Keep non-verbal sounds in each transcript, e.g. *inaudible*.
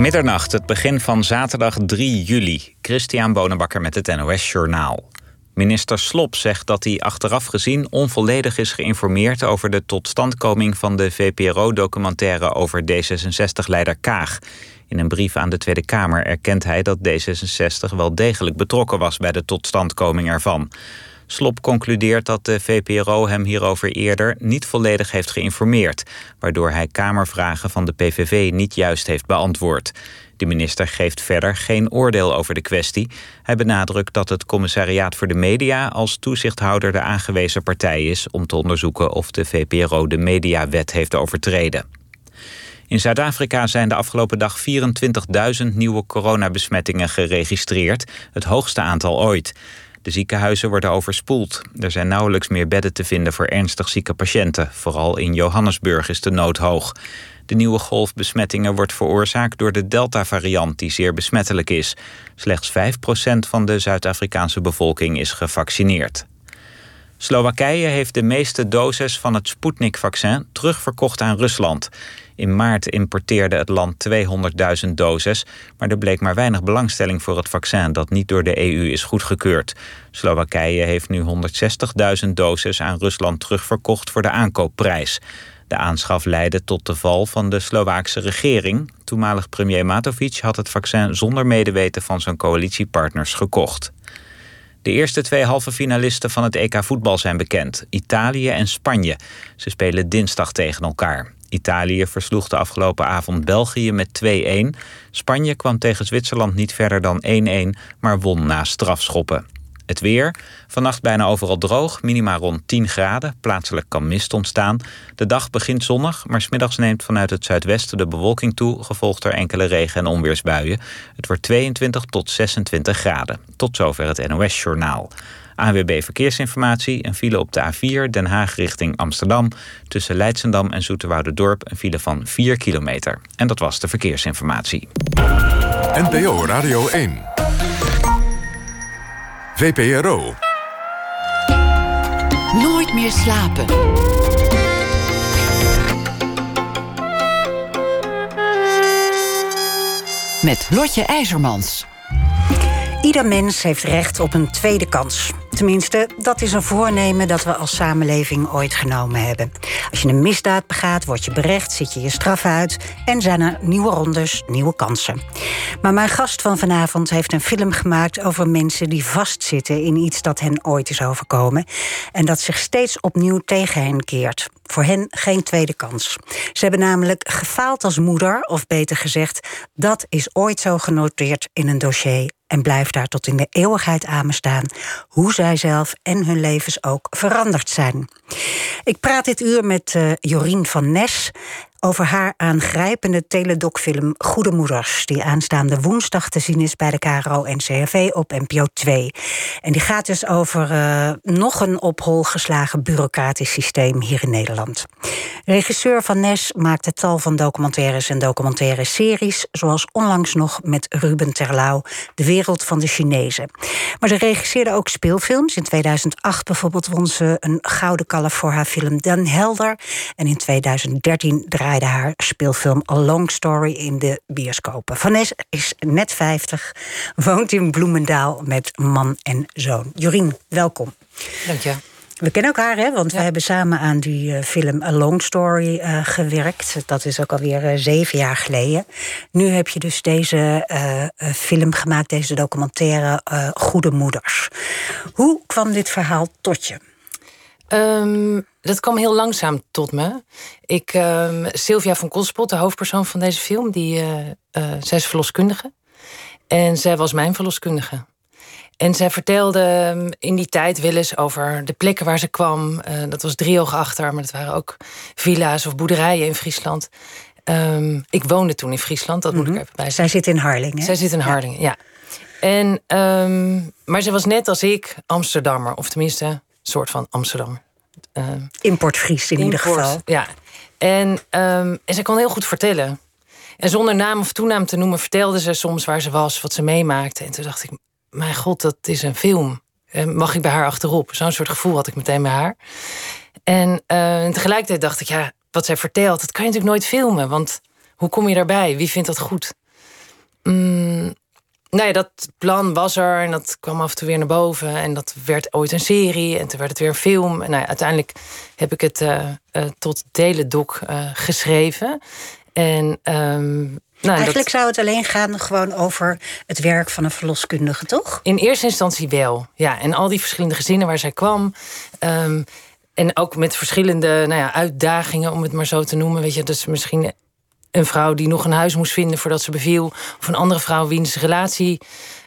Middernacht, het begin van zaterdag 3 juli. Christian Bonenbakker met het NOS Journaal. Minister Slop zegt dat hij achteraf gezien onvolledig is geïnformeerd over de totstandkoming van de VPRO-documentaire over D66-leider Kaag. In een brief aan de Tweede Kamer erkent hij dat D66 wel degelijk betrokken was bij de totstandkoming ervan. Slop concludeert dat de VPRO hem hierover eerder niet volledig heeft geïnformeerd, waardoor hij Kamervragen van de PVV niet juist heeft beantwoord. De minister geeft verder geen oordeel over de kwestie. Hij benadrukt dat het Commissariaat voor de Media als toezichthouder de aangewezen partij is om te onderzoeken of de VPRO de mediawet heeft overtreden. In Zuid-Afrika zijn de afgelopen dag 24.000 nieuwe coronabesmettingen geregistreerd, het hoogste aantal ooit. De ziekenhuizen worden overspoeld. Er zijn nauwelijks meer bedden te vinden voor ernstig zieke patiënten. Vooral in Johannesburg is de nood hoog. De nieuwe golf besmettingen wordt veroorzaakt door de Delta-variant die zeer besmettelijk is. Slechts 5% van de Zuid-Afrikaanse bevolking is gevaccineerd. Slowakije heeft de meeste doses van het Sputnik-vaccin terugverkocht aan Rusland. In maart importeerde het land 200.000 doses, maar er bleek maar weinig belangstelling voor het vaccin dat niet door de EU is goedgekeurd. Slowakije heeft nu 160.000 doses aan Rusland terugverkocht voor de aankoopprijs. De aanschaf leidde tot de val van de Slovaakse regering. Toenmalig premier Matovic had het vaccin zonder medeweten van zijn coalitiepartners gekocht. De eerste twee halve finalisten van het EK voetbal zijn bekend: Italië en Spanje. Ze spelen dinsdag tegen elkaar. Italië versloeg de afgelopen avond België met 2-1. Spanje kwam tegen Zwitserland niet verder dan 1-1, maar won na strafschoppen. Het weer. Vannacht bijna overal droog, minima rond 10 graden. Plaatselijk kan mist ontstaan. De dag begint zonnig, maar smiddags neemt vanuit het zuidwesten de bewolking toe, gevolgd door enkele regen- en onweersbuien. Het wordt 22 tot 26 graden. Tot zover het NOS-journaal. ANWB Verkeersinformatie, een file op de A4 Den Haag richting Amsterdam. Tussen Leidsendam en Dorp een file van 4 kilometer. En dat was de verkeersinformatie. NPO Radio 1. VPRO. Nooit meer slapen. Met Lotje IJzermans. Ieder mens heeft recht op een tweede kans. Tenminste, dat is een voornemen dat we als samenleving ooit genomen hebben. Als je een misdaad begaat, word je berecht, zit je je straf uit en zijn er nieuwe rondes, nieuwe kansen. Maar mijn gast van vanavond heeft een film gemaakt over mensen die vastzitten in iets dat hen ooit is overkomen en dat zich steeds opnieuw tegen hen keert. Voor hen geen tweede kans. Ze hebben namelijk gefaald als moeder, of beter gezegd, dat is ooit zo genoteerd in een dossier en blijft daar tot in de eeuwigheid aan me staan, hoe zij zelf en hun levens ook veranderd zijn. Ik praat dit uur met uh, Jorien van Nes over haar aangrijpende teledocfilm Goede Moeders... die aanstaande woensdag te zien is bij de KRO-NCRV op NPO 2. En die gaat dus over uh, nog een op hol geslagen bureaucratisch systeem hier in Nederland. Regisseur Van Nes maakte tal van documentaires en documentaire series... zoals onlangs nog met Ruben Terlouw, De Wereld van de Chinezen. Maar ze regisseerde ook speelfilms. In 2008 bijvoorbeeld won ze een Gouden Kalf voor haar film Den Helder. En in 2013 draaide draaide haar speelfilm A Long Story in de bioscopen. Vanessa is net 50, woont in Bloemendaal met man en zoon. Jorien, welkom. Dank je. We kennen elkaar, hè? want we hebben samen aan die uh, film A Long Story uh, gewerkt. Dat is ook alweer uh, zeven jaar geleden. Nu heb je dus deze film gemaakt, deze documentaire Goede Moeders. Hoe kwam dit verhaal tot je? Um, dat kwam heel langzaam tot me. Ik, uh, Sylvia van Kospot, de hoofdpersoon van deze film, die, uh, uh, zij is verloskundige. En zij was mijn verloskundige. En zij vertelde ehm, in die tijd wel eens over de plekken waar ze kwam. Uh, dat was driehoog achter, maar dat waren ook villa's of boerderijen in Friesland. Um, ik woonde toen in Friesland, dat moet ik mhm. even bij Zij zit in Harlingen. Zij zit in Harlingen, ja. ja. En, um, maar ze was net als ik Amsterdammer, of tenminste, een soort van Amsterdammer. Uh, Importfries in ieder geval. Ja. En, um, en ze kon heel goed vertellen. En zonder naam of toenaam te noemen, vertelde ze soms waar ze was, wat ze meemaakte. En toen dacht ik, mijn god, dat is een film. mag ik bij haar achterop? Zo'n soort gevoel had ik meteen bij haar. En, uh, en tegelijkertijd dacht ik, ja, wat zij vertelt, dat kan je natuurlijk nooit filmen. Want hoe kom je daarbij? Wie vindt dat goed? Mm, nou ja, dat plan was er en dat kwam af en toe weer naar boven. En dat werd ooit een serie en toen werd het weer een film. En nou ja, uiteindelijk heb ik het uh, uh, tot doc uh, geschreven. En ehm, nou, Eigenlijk zou het alleen gaan gewoon over het werk van een verloskundige, toch? In eerste instantie wel, ja. En al die verschillende gezinnen waar zij kwam. Um, en ook met verschillende nou ja, uitdagingen, om het maar zo te noemen. Weet je, dus misschien een vrouw die nog een huis moest vinden voordat ze beviel. Of een andere vrouw wiens relatie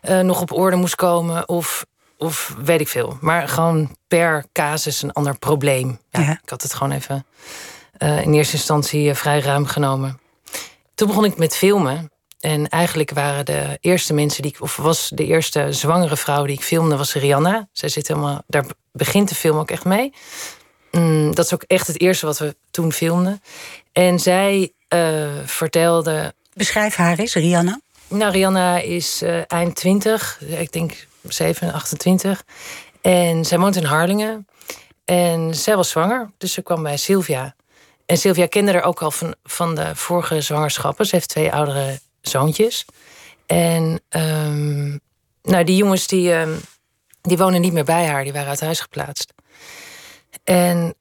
uh, nog op orde moest komen. Of, of weet ik veel. Maar gewoon per casus een ander probleem. Ja, ja. Ik had het gewoon even uh, in eerste instantie uh, vrij ruim genomen. Toen begon ik met filmen. En eigenlijk waren de eerste mensen die ik, of was de eerste zwangere vrouw die ik filmde, was Rihanna. Zij zit helemaal, daar begint de film ook echt mee. Mm, dat is ook echt het eerste wat we toen filmden. En zij uh, vertelde. Beschrijf haar eens, Rihanna. Nou, Rihanna is uh, eind 20, ik denk 7, 28. En zij woont in Harlingen. En zij was zwanger, dus ze kwam bij Sylvia. En Sylvia kende haar ook al van, van de vorige zwangerschappen. Ze heeft twee oudere zoontjes. En um, nou, die jongens die, um, die wonen niet meer bij haar, die waren uit huis geplaatst. En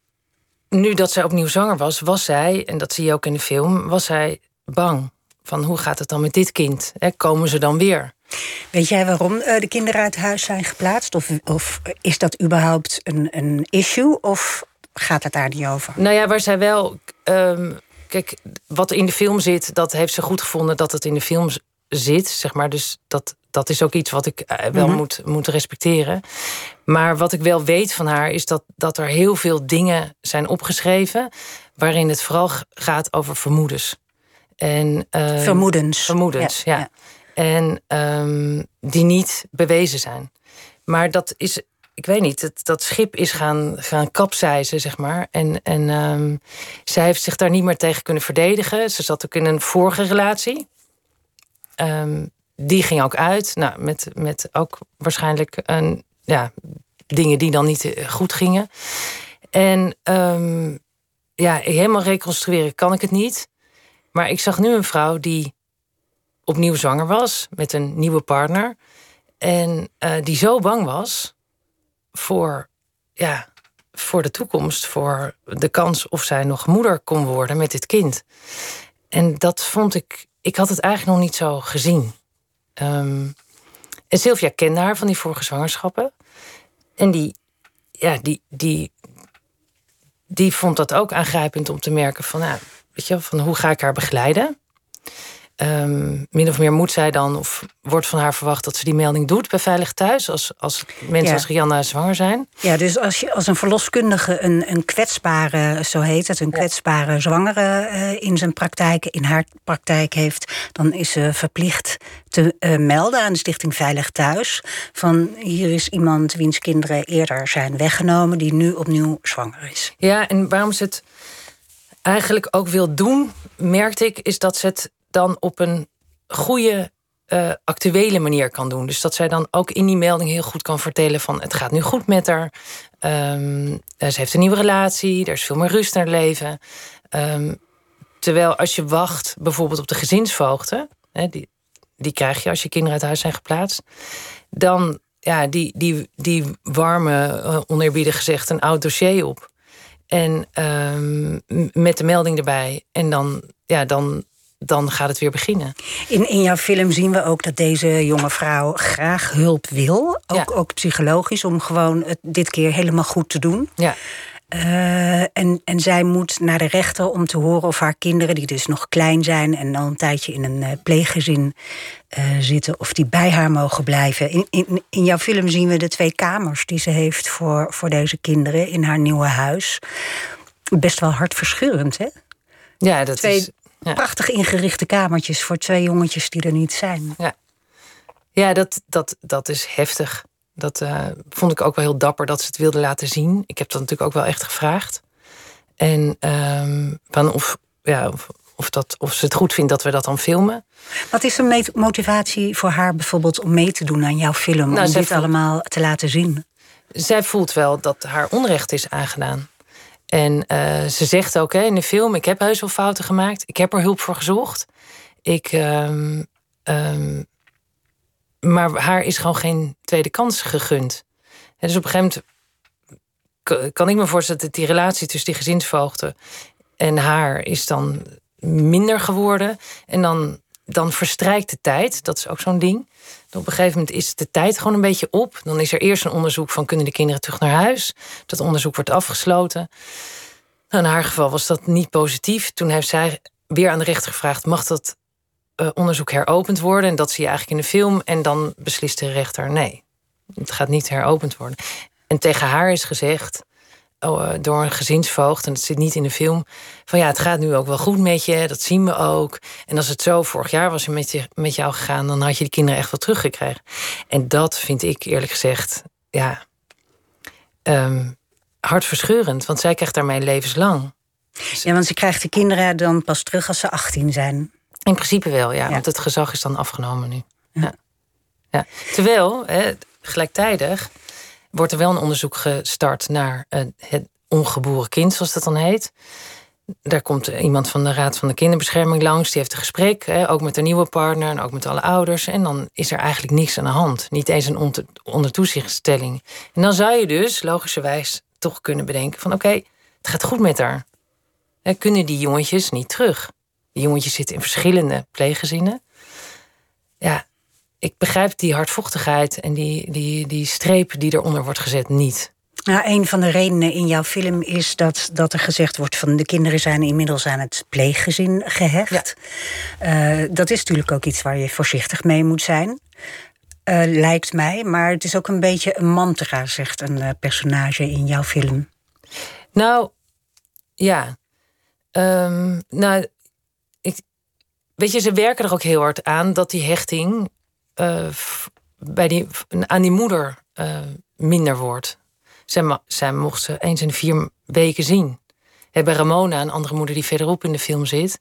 nu dat zij opnieuw zanger was, was zij, en dat zie je ook in de film, was zij bang. Van hoe gaat het dan met dit kind? komen ze dan weer? Weet jij waarom eh, de kinderen uit huis zijn geplaatst? Of, of is dat überhaupt een, een issue? Of gaat het daar niet over? Nou ja, waar zij wel. Um, kijk, wat in de film zit, dat heeft ze goed gevonden dat het in de film zit, zeg maar. Dus dat, dat is ook iets wat ik eh, wel mhm. moet, moet respecteren. Maar wat ik wel weet van haar is dat, dat er heel veel dingen zijn opgeschreven. waarin het vooral gaat over vermoedens. En, uh, vermoedens. Vermoedens, ja. En um, die niet bewezen zijn. Maar dat is, ik weet niet, het, dat schip is gaan, gaan kapseizen, zeg maar. En, en um, zij heeft zich daar niet meer tegen kunnen verdedigen. Ze zat ook in een vorige relatie. Um, die ging ook uit. Nou, met, met ook waarschijnlijk een, ja, dingen die dan niet eh, goed gingen. En um, ja, helemaal reconstrueren kan ik het niet. Maar ik zag nu een vrouw die opnieuw zwanger was met een nieuwe partner. En uh, die zo bang was voor, ja, voor de toekomst, voor de kans of zij nog moeder kon worden met dit kind. En dat vond ik, ik had het eigenlijk nog niet zo gezien. En Sylvia kende haar van die vorige zwangerschappen. En die, ja, die, die, die vond dat ook aangrijpend om te merken van, nou, weet je, van hoe ga ik haar begeleiden? Um, min of meer moet zij dan, of wordt van haar verwacht dat ze die melding doet bij Veilig Thuis, als, als mensen als Rianna zwanger zijn. Ja, dus als je als een verloskundige een, een kwetsbare, zo heet het, een kwetsbare zwangere uh, in zijn praktijk, in haar praktijk heeft, dan is ze verplicht te uh, melden aan de Stichting Veilig Thuis. Van hier is iemand wiens kinderen eerder zijn weggenomen, die nu opnieuw zwanger is. Ja, en waarom ze het eigenlijk ook wil doen, merkte ik, is dat ze het dan op een goede, uh, actuele manier kan doen. Dus dat zij dan ook in die melding heel goed kan vertellen van het gaat nu goed met haar. Um, ze heeft een nieuwe relatie, er is veel meer rust naar leven. Um, terwijl als je wacht bijvoorbeeld op de gezinsvoogden, die, die krijg je als je kinderen uit huis zijn geplaatst, dan ja, die, die, die warme, uh, oneerbiedig gezegd, een oud dossier op. En um, met de melding erbij. En dan, ja, dan dan gaat het weer beginnen. In, in jouw film zien we ook dat deze jonge vrouw graag hulp wil. Ook, ook psychologisch, om gewoon het dit keer helemaal goed te doen. Ja. Uh, en, en zij moet naar de rechter om te horen of haar kinderen, die dus nog klein zijn en al een tijdje in een uh, pleeggezin uh, zitten, of die bij haar mogen blijven. In, in, in jouw film zien we de twee kamers die ze heeft voor, voor deze kinderen in haar nieuwe huis. Best wel hartverscheurend, hè? Ja, dat twee, is Prachtig ingerichte kamertjes voor twee jongetjes die er niet zijn. Ja, ja dat, dat, dat is heftig. Dat uh, vond ik ook wel heel dapper dat ze het wilden laten zien. Ik heb dat natuurlijk ook wel echt gevraagd. En um, van of, ja, of, of, dat, of ze het goed vindt dat we dat dan filmen. Wat is een motivatie voor haar bijvoorbeeld om mee te doen aan jouw film? Nou, om dit allemaal te laten zien? Zij voelt wel dat haar onrecht is aangedaan. En uh, ze zegt ook in de film: Ik heb heus wel fouten gemaakt. Ik heb er hulp voor gezocht. Ik, uh, ehm, maar haar is gewoon geen tweede kans gegund. Dus op een gegeven moment kan ik me voorstellen dat die relatie tussen die gezinsvoogden en haar is dan minder geworden. En dan, dan verstrijkt de tijd. Dat is ook zo'n ding. Op een gegeven moment is de tijd gewoon een beetje op. Dan is er eerst een onderzoek van kunnen de kinderen terug naar huis. Dat onderzoek wordt afgesloten. Nou, in haar geval was dat niet positief. Toen heeft zij weer aan de rechter gevraagd: mag dat uh, onderzoek heropend worden? En dat zie je eigenlijk in de film. En dan beslist de rechter: nee, het gaat niet heropend worden. En tegen haar is gezegd: eh, door een gezinsvoogd, en het zit niet in de film, van ja, het gaat nu ook wel goed met je, dat zien we ook. En als het zo vorig jaar was met, je, met jou gegaan, dan had je die kinderen echt wel teruggekregen. En dat vind ik eerlijk gezegd, ja, um, hartverscheurend, want zij krijgt daarmee levenslang. Ja, want ze krijgt de kinderen dan pas terug als ze 18 zijn. In principe wel, ja, want het gezag is dan afgenomen nu. Ja. ja. Terwijl, hè, gelijktijdig wordt er wel een onderzoek gestart naar uh, het ongeboren kind, zoals dat dan heet. Daar komt iemand van de Raad van de Kinderbescherming langs. Die heeft een gesprek, ook met de nieuwe partner en ook met alle ouders. En dan is er eigenlijk niks aan de hand. Niet eens een onder toezichtstelling. En dan zou je dus logischerwijs toch kunnen bedenken van... oké, het gaat goed met haar. Kunnen die jongetjes niet terug? Die jongetjes zitten in verschillende pleeggezinnen. Ja, ik begrijp die hardvochtigheid en die, die, die streep die eronder wordt gezet niet. Nou, een van de redenen in jouw film is dat, dat er gezegd wordt van de kinderen zijn inmiddels aan het pleeggezin gehecht. Ja. Uh, dat is natuurlijk ook iets waar je voorzichtig mee moet zijn. Uh, lijkt mij, maar het is ook een beetje een mantra, zegt een uh, personage in jouw film. Nou, ja. Um, nou, ik, weet je, ze werken er ook heel hard aan dat die hechting uh, bij die, aan die moeder uh, minder wordt. Zij, zij mocht ze eens in de vier weken zien. Bij Ramona, een andere moeder die verderop in de film zit,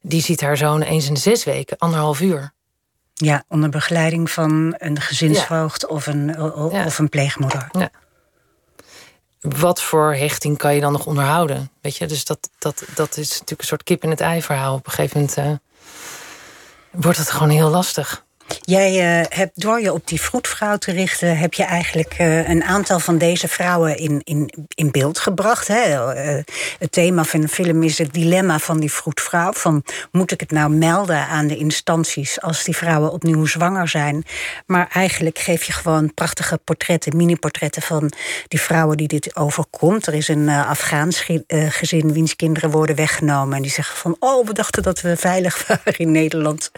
die ziet haar zoon eens in de zes weken, anderhalf uur. Ja, onder begeleiding van een gezinsvoogd of, een, of een pleegmoeder. Ja. Wat voor hechting kan je dan nog onderhouden? Weet je, dus dat, dat, dat is natuurlijk een soort kip in het ei verhaal. Op een gegeven moment uh, wordt het gewoon heel lastig. Jij uh, hebt door je op die vroedvrouw te richten, heb je eigenlijk uh, een aantal van deze vrouwen in, in, in beeld gebracht. Hè? Uh, het thema van de film is het dilemma van die vroedvrouw. Van moet ik het nou melden aan de instanties als die vrouwen opnieuw zwanger zijn? Maar eigenlijk geef je gewoon prachtige portretten, mini-portretten van die vrouwen die dit overkomt. Er is een Afghaans gezin wiens kinderen worden weggenomen. En die zeggen van oh, we dachten dat we veilig *laughs* waren in Nederland.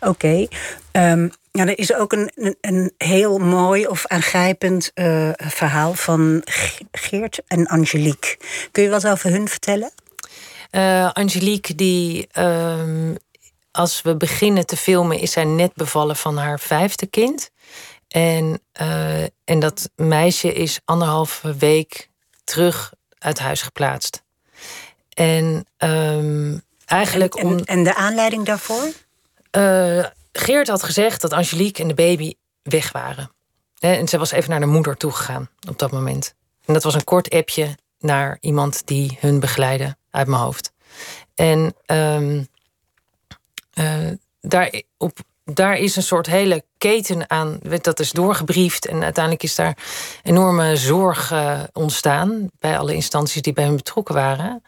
Oké. Um, ja, er is ook een, een, een heel mooi of aangrijpend uh, verhaal van Geert en Angelique. Kun je wat over hun vertellen? Uh, Angelique, die um, als we beginnen te filmen, is zij net bevallen van haar vijfde kind. En, uh, en dat meisje is anderhalve week terug uit huis geplaatst. En um, eigenlijk en, om. En de aanleiding daarvoor? Geert had gezegd dat Angelique en de baby weg waren. En ze was even naar de moeder toegegaan op dat moment. En dat was een kort appje naar iemand die hun begeleidde uit mijn hoofd. En um, uh, daar, op, daar is een soort hele keten aan, dat is doorgebriefd. En uiteindelijk is daar enorme zorg uh, ontstaan bij alle instanties die bij hen betrokken waren.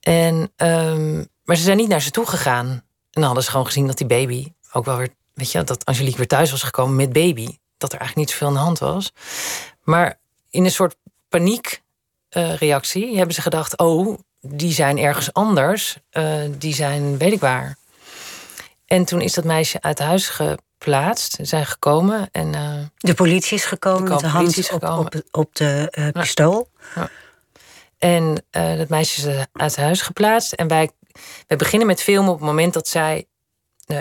En, um, maar ze zijn niet naar ze toe gegaan. En dan hadden ze gewoon gezien dat die baby ook wel weer, weet je, dat Angelique weer thuis was gekomen met baby. Dat er eigenlijk niet zoveel aan de hand was. Maar in een soort paniekreactie uh, hebben ze gedacht: oh, die zijn ergens anders. Uh, die zijn, weet ik waar. En toen is dat meisje uit huis geplaatst, zijn gekomen. En, uh, de politie is gekomen met de hand op, op, op, de pistool. Ja. En dat meisje is uit huis geplaatst. En wij, wij beginnen met filmen op het moment dat zij eh,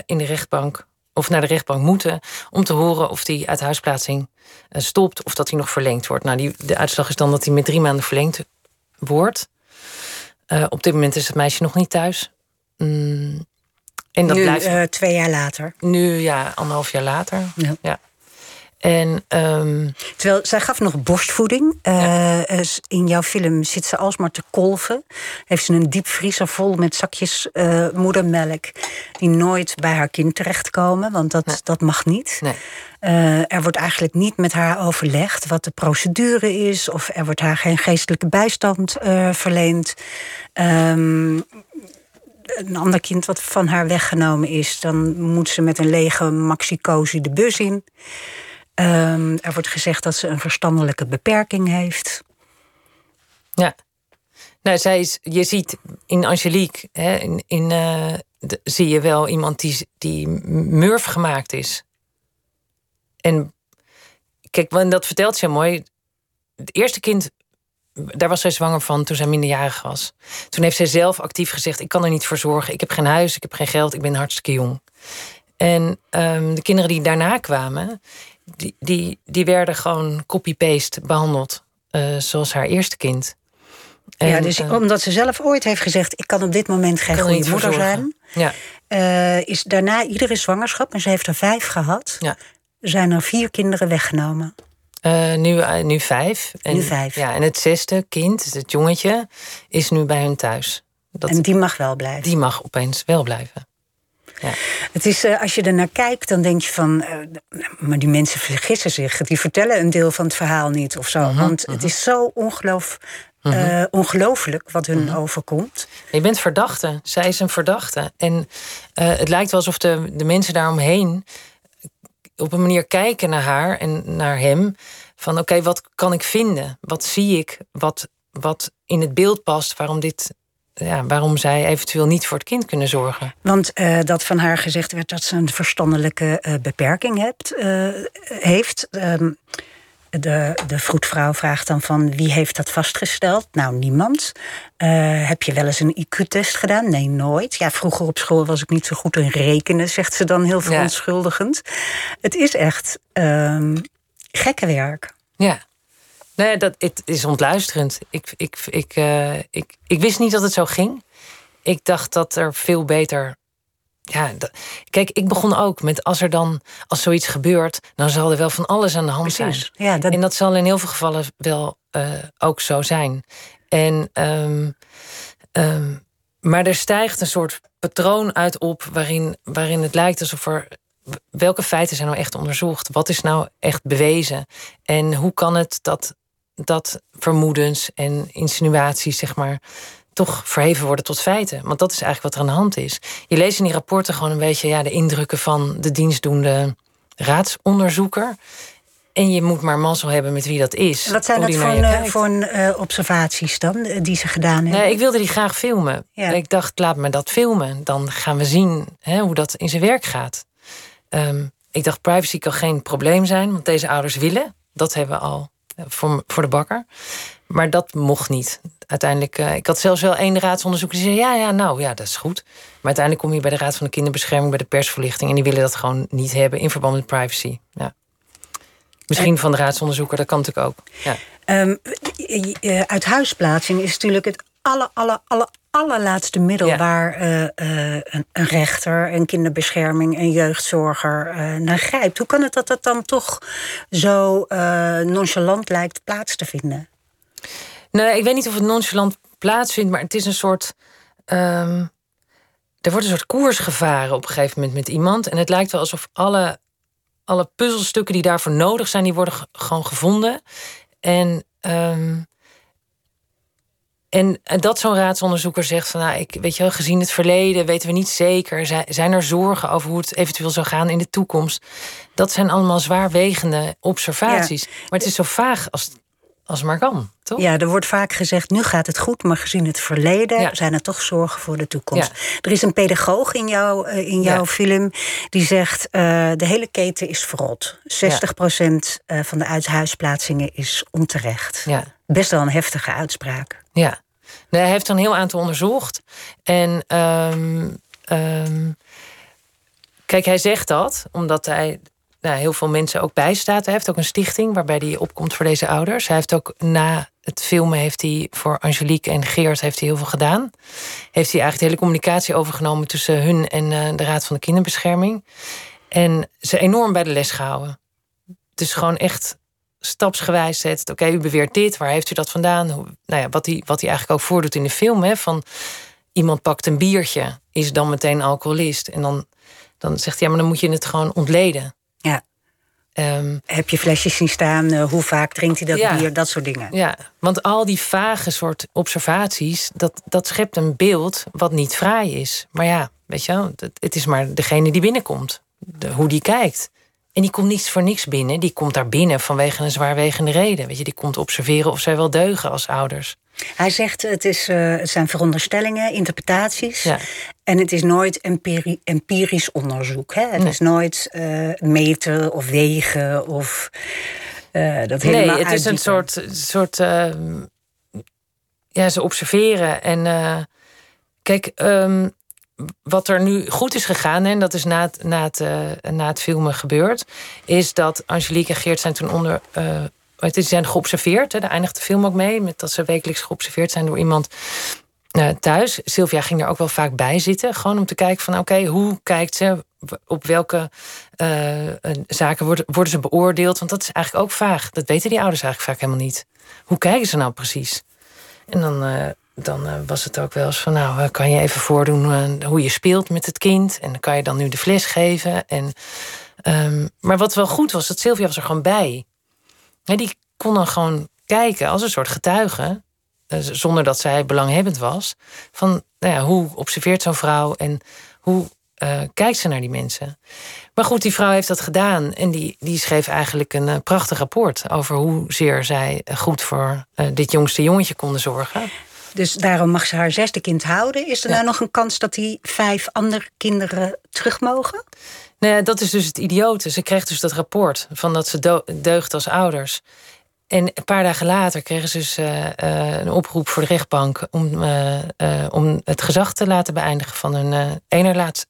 in de rechtbank of naar de rechtbank moeten om te horen of die uithuisplaatsing uh, stopt of dat die nog verlengd wordt. Nou, die, de uitslag is dan dat hij met drie maanden verlengd wordt. Uh, op dit moment is het meisje nog niet thuis. Mm, en dat nu, blijft twee jaar later. Nu, ja, anderhalf jaar later. Ja. ja. En, ehm, Terwijl zij gaf nog borstvoeding. Uh, in jouw film zit ze alsmaar te kolven. Heeft ze een diepvriezer vol met zakjes uh, moedermelk. Die nooit bij haar kind terechtkomen, want dat, nee. dat mag niet. Nee. Uh, er wordt eigenlijk niet met haar overlegd wat de procedure is, of er wordt haar geen geestelijke bijstand verleend. Um, een ander kind wat van haar weggenomen is, dan moet ze met een lege maxicosi de bus in. Um, er wordt gezegd dat ze een verstandelijke beperking heeft. Ja. Nou, zij is, je ziet in Angelique, hè, in, de, zie je wel iemand die, die murf gemaakt is. En kijk, want dat vertelt ze mooi. Het eerste kind, daar was zij zwanger van toen zij minderjarig was. Toen heeft zij zelf actief gezegd: Ik kan er niet voor zorgen. Ik heb geen huis, ik heb geen geld, ik ben hartstikke jong. En um, de kinderen die daarna kwamen, die, die, die werden gewoon copy-paste behandeld. Uh, zoals haar eerste kind. En, ja, dus uh, omdat ze zelf ooit heeft gezegd: Ik kan op dit moment geen goede moeder zijn. Ja. Uh, is daarna iedere zwangerschap, en ze heeft er vijf gehad, ja. zijn er vier kinderen weggenomen. nu, nu vijf. En, nu vijf. Ja, en het zesde kind, het jongetje, is nu bij hun thuis. Dat, en die mag wel blijven. Die mag opeens wel blijven. Ja. Het is, uh, als je er naar kijkt, dan denk je van. Uh, maar die mensen vergissen zich. Die vertellen een deel van het verhaal niet of zo. Mhm, Uh -huh, Want het is zo ongeloof, Mhm. uh, ongelooflijk wat hun overkomt. Je bent verdachte. Zij is een verdachte. En het lijkt wel alsof de, de mensen daaromheen op een manier kijken naar haar en naar hem. Van oké, okay, wat kan ik vinden? Wat zie ik? Wat, wat in het beeld past waarom dit ja, waarom zij eventueel niet voor het kind kunnen zorgen. Want uh, dat van haar gezegd werd dat ze een verstandelijke uh, beperking hebt, uh, heeft. Um, de, de vroedvrouw vraagt dan van wie heeft dat vastgesteld? Nou, niemand. heb je wel eens een IQ-test gedaan? Nee, nooit. Ja, vroeger op school was ik niet zo goed in rekenen, zegt ze dan heel verontschuldigend. Ja. Het is echt um, gekke werk. Ja. Nee, dat, het is ontluisterend. Ik, ik, ik, uh, ik, ik wist niet dat het zo ging. Ik dacht dat er veel beter. Ja, dat, kijk, ik begon ook met als er dan, als zoiets gebeurt, dan zal er wel van alles aan de hand Precies. zijn. Ja, dat... En dat zal in heel veel gevallen wel uh, ook zo zijn. En, um, um, maar er stijgt een soort patroon uit op waarin, waarin het lijkt alsof er welke feiten zijn nou echt onderzocht? Wat is nou echt bewezen? En hoe kan het dat dat vermoedens en insinuaties, zeg maar, toch verheven worden tot feiten. Want dat is eigenlijk wat er aan de hand is. Je leest in die rapporten gewoon een beetje ja, de indrukken van de dienstdoende raadsonderzoeker. En je moet maar mazzel hebben met wie dat is. Wat zijn dat voor, een, voor een, uh, observaties dan, die ze gedaan hebben? Nee, ik wilde die graag filmen. Ja. Ik dacht, laat me dat filmen. Dan gaan we zien hè, hoe dat in zijn werk gaat. Um, ik dacht, privacy kan geen probleem zijn, want deze ouders willen. Dat hebben we al voor, voor de bakker. Maar dat mocht niet. Uiteindelijk, uh, ik had zelfs wel één raadsonderzoeker die zei: ja, ja, nou ja, dat is goed. Maar uiteindelijk kom je bij de Raad van de Kinderbescherming, bij de persverlichting. En die willen dat gewoon niet hebben in verband met privacy. Ja. Misschien van de raadsonderzoeker, dat kan natuurlijk ook. Ja. Um, uit huisplaatsing is natuurlijk het alle, alle, alle, allerlaatste middel ja. waar uh, uh, een, een, rechter, een kinderbescherming, een jeugdzorger uh, naar grijpt. Hoe kan het dat dat dan toch zo nonchalant lijkt plaats te vinden? Nee, ik weet niet of het nonchalant plaatsvindt, maar het is een soort. Um, er wordt een soort koers gevaren op een gegeven moment met iemand. En het lijkt wel alsof alle, alle puzzelstukken die daarvoor nodig zijn, die worden gewoon gevonden. En. Um, en dat zo'n raadsonderzoeker zegt van, nou, ik, weet je wel, gezien het verleden weten we niet zeker. Zijn er zorgen over hoe het eventueel zou gaan in de toekomst? Dat zijn allemaal zwaarwegende observaties. Ja. Maar het is zo vaag als, als maar kan, toch? Ja, er wordt vaak gezegd, nu gaat het goed, maar gezien het verleden ja. zijn er toch zorgen voor de toekomst. Ja. Er is een pedagoog in, jou, uh, in jouw film die zegt, uh, de hele keten is verrot. 60 procent uh, van de uithuisplaatsingen is onterecht. Best wel een heftige uitspraak. Ja, hij heeft een heel aantal onderzocht. En um, um, kijk, hij zegt dat omdat hij nou, heel veel mensen ook bijstaat. Hij heeft ook een stichting waarbij hij opkomt voor deze ouders. Hij heeft ook na het filmen heeft hij voor Angelique en Geert heeft hij heel veel gedaan. Heeft hij eigenlijk de hele communicatie overgenomen tussen hun en uh, de Raad van de Kinderbescherming. En ze enorm bij de les gehouden. dus gewoon echt stapsgewijs zet. Oké, u beweert dit, waar heeft u dat vandaan? Hoe, nou ja, wat hij wat eigenlijk ook voordoet in de film. Hè, van iemand pakt een biertje, is dan meteen alcoholist. En dan, dan zegt hij, ja, maar dan moet je het gewoon ontleden. Ja. Ehm, Heb je flesjes zien staan? eh, hoe vaak drinkt hij dat Ja. bier? Dat soort dingen. ja, want al die vage soort observaties, dat, dat schept een beeld wat niet fraai is. Maar ja, weet je wel, het, het is maar degene die binnenkomt. De, hoe die kijkt. En die komt niet voor niks binnen. Die komt daar binnen vanwege een zwaarwegende reden. Weet je, die komt observeren of zij wel deugen als ouders. Hij zegt het, is, eh, het zijn veronderstellingen, interpretaties. Ja. En het is nooit empiri- empirisch onderzoek. Hè? Het Nee. is nooit eh, meten of wegen of eh, dat helemaal Nee, het is een soort. soort ehm, ja, ze observeren. En kijk, ehm, wat er nu goed is gegaan, en dat is na het, na, het, eh, na het filmen gebeurd, is dat Angelique en Geert zijn toen onder. eh, het is, zijn geobserveerd. Hè, daar eindigt de film ook mee. Met dat ze wekelijks geobserveerd zijn door iemand eh, thuis. Sylvia ging er ook wel vaak bij zitten. Gewoon om te kijken van oké, hoe kijkt ze? Op welke zaken worden, worden ze beoordeeld? Want dat is eigenlijk ook vaag. Dat weten die ouders eigenlijk vaak helemaal niet. Hoe kijken ze nou precies? En dan, dan eh, was het ook wel eens van nou, eh, kan je even voordoen eh, hoe je speelt met het kind? En dan kan je dan nu de fles geven. En, ehm, maar wat wel goed was, dat Sylvia was er gewoon bij. Die kon dan gewoon kijken als een soort getuige zonder dat zij belanghebbend was. Van nou ja, hoe observeert zo'n vrouw en hoe kijkt ze naar die mensen. Maar goed, die vrouw heeft dat gedaan en die, die schreef eigenlijk een prachtig rapport over hoezeer zij eh, goed voor dit jongste jongetje konden zorgen. Dus daarom mag ze haar zesde kind houden. Is er Ja. nou nog een kans dat die vijf andere kinderen terug mogen? Ja, dat is dus het idiote. Ze kreeg dus dat rapport van dat ze deu- deugt als ouders. En een paar dagen later kregen ze dus eh, eh, een oproep voor de rechtbank om, eh, om het gezag te laten beëindigen van hun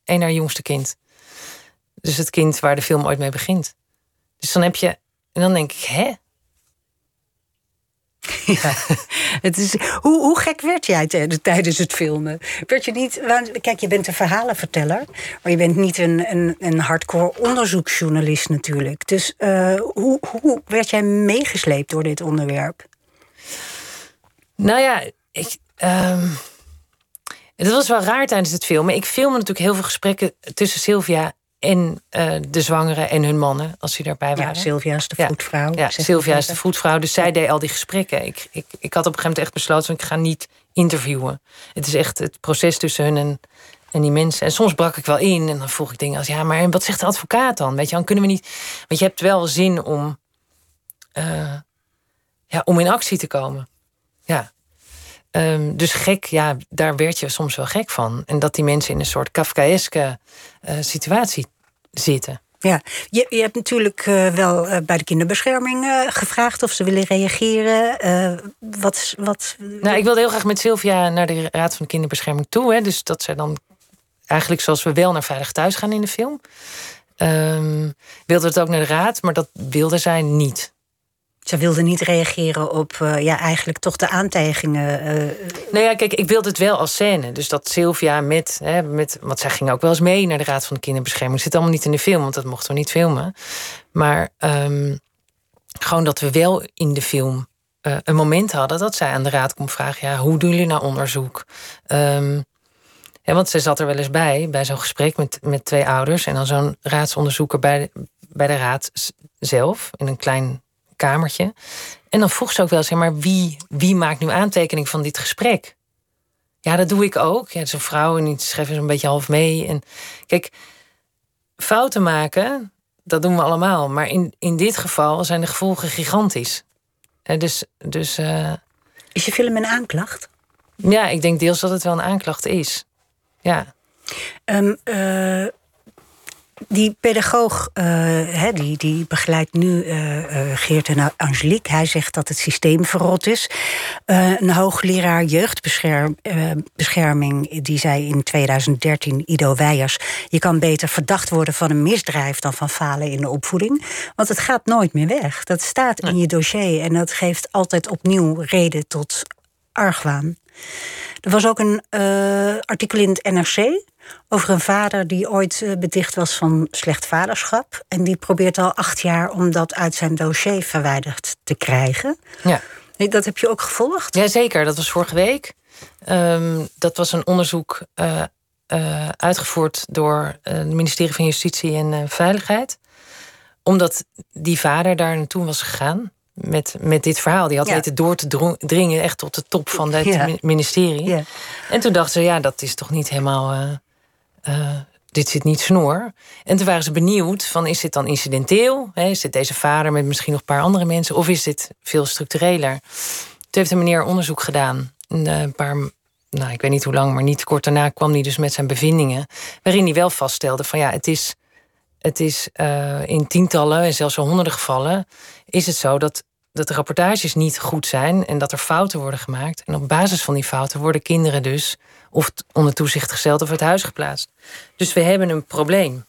ene jongste kind. Dus het kind waar de film ooit mee begint. Dus dan heb je, en dan denk ik, hè? *laughs* Het is, hoe, hoe gek werd jij tij- tijdens het filmen? Werd je niet, kijk, je bent een verhalenverteller, maar je bent niet een, een, een hardcore onderzoeksjournalist natuurlijk. Dus eh, hoe, hoe werd jij meegesleept door dit onderwerp? Nou ja, ik, ehm, het was wel raar tijdens het filmen. Ik filmde natuurlijk heel veel gesprekken tussen Sylvia en eh, de zwangeren en hun mannen, als die daarbij waren. Ja, Sylvia is de voetvrouw. Ja, Sylvia is de voetvrouw, dus zij deed al die gesprekken. Ik, ik, ik had op een gegeven moment echt besloten, van, ik ga niet interviewen. Het is echt het proces tussen hun en, en die mensen. En soms brak ik wel in en dan vroeg ik dingen als... ja, maar en wat zegt de advocaat dan? Weet je, dan kunnen we niet... Want je hebt wel zin om, eh, ja, om in actie te komen. Ja. Ehm, dus gek, ja, daar werd je soms wel gek van. En dat die mensen in een soort Kafkaeske eh, situatie zitten. Ja, je, je hebt natuurlijk eh, wel eh, bij de kinderbescherming eh, gevraagd of ze willen reageren. Wat, wat, Nou, ik wilde heel graag met Sylvia naar de Raad van de Kinderbescherming toe. Hè, dus dat zij dan eigenlijk zoals we wel naar Veilig Thuis gaan in de film. Ehm wilde het ook naar de Raad, maar dat wilde zij niet. Ze wilde niet reageren op eh, ja, eigenlijk toch de aantijgingen. eh, Nou ja, kijk, ik wilde het wel als scène. Dus dat Sylvia met, hè, met... Want zij ging ook wel eens mee naar de Raad van de Kinderbescherming. Zit allemaal niet in de film, want dat mochten we niet filmen. Maar ehm, gewoon dat we wel in de film eh, een moment hadden... dat zij aan de Raad kon vragen... Ja, hoe doen jullie nou onderzoek? Ehm, want zij zat er wel eens bij, bij zo'n gesprek met, met twee ouders... en dan zo'n raadsonderzoeker bij, bij de Raad zelf... in een klein kamertje. En dan vroeg ze ook wel eens, ja, maar wie, wie maakt nu aantekening van dit gesprek? Ja, dat doe ik ook. Ja, het is een vrouw en die schreef er een beetje half mee. En kijk, fouten maken, dat doen we allemaal. Maar in, in dit geval zijn de gevolgen gigantisch. Eh, dus dus eh, is je film een aanklacht? ja, ik denk deels dat het wel een aanklacht is. Ja. Ehm, eh, die pedagoog, eh, die, die begeleidt nu eh, Geert en Angelique. Hij zegt dat het systeem verrot is. Een hoogleraar jeugdbescherming, die zei in 2013, Ido Weijers... je kan beter verdacht worden van een misdrijf dan van falen in de opvoeding. Want het gaat nooit meer weg. Dat staat in je dossier en dat geeft altijd opnieuw reden tot argwaan. Er was ook een artikel in het NRC Over een vader die ooit eh, beticht was van slecht vaderschap. En die probeert al acht jaar om dat uit zijn dossier verwijderd te krijgen. Ja. Dat heb je ook gevolgd? Jazeker, dat was vorige week. Ehm, dat was een onderzoek eh, eh, uitgevoerd door het ministerie van Justitie en Veiligheid. Omdat die vader daar naartoe was gegaan met, met dit verhaal. Die had Ja. weten door te dringen echt tot de top van het *laughs* Ja. ministerie. Ja. En toen dachten ze, ja, dat is toch niet helemaal... eh, dit zit niet snor. En toen waren ze benieuwd van, is dit dan incidenteel? Hè, is dit deze vader met misschien nog een paar andere mensen? Of is dit veel structureler? Toen heeft een meneer onderzoek gedaan. Een eh, paar, nou, ik weet niet hoe lang, maar niet kort daarna kwam hij dus met zijn bevindingen. Waarin hij wel vaststelde van ja, het is, het is eh, in tientallen en zelfs honderden gevallen is het zo dat, dat de rapportages niet goed zijn en dat er fouten worden gemaakt. En op basis van die fouten worden kinderen dus of onder toezicht gesteld of uit huis geplaatst. Dus we hebben een probleem.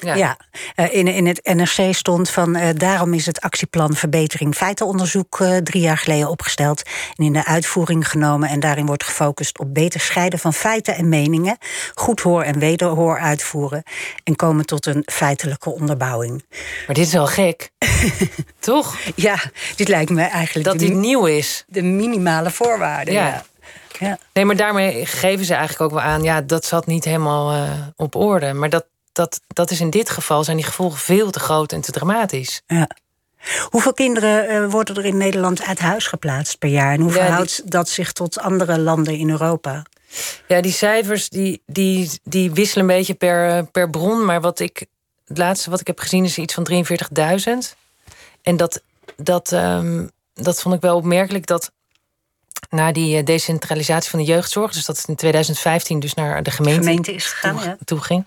Ja. Ja, eh, in, in het NRC stond van eh, daarom is het actieplan verbetering feitenonderzoek eh, drie jaar geleden opgesteld en in de uitvoering genomen. En daarin wordt gefocust op beter scheiden van feiten en meningen, goed hoor en wederhoor uitvoeren en komen tot een feitelijke onderbouwing. Maar dit is wel gek. *laughs* Toch? Ja, dit lijkt me eigenlijk Dat dit nieuw is. de minimale voorwaarden. Ja. Ja. Ja. Nee, maar daarmee geven ze eigenlijk ook wel aan, ja, dat zat niet helemaal eh, op orde. Maar dat, dat, dat is in dit geval, zijn die gevolgen veel te groot en te dramatisch. Ja. Hoeveel kinderen eh, worden er in Nederland uit huis geplaatst per jaar? En hoe Ja, die- verhoudt dat zich tot andere landen in Europa? Ja, die cijfers die, die, die wisselen een beetje per, eh, per bron. Maar wat ik, het laatste wat ik heb gezien is iets van 43.000. En dat, dat, ehm, dat vond ik wel opmerkelijk dat na die eh, decentralisatie van de jeugdzorg, dus dat het in 2015 dus naar de gemeente, Gemeente is gegaan, toe, ja. toe ging,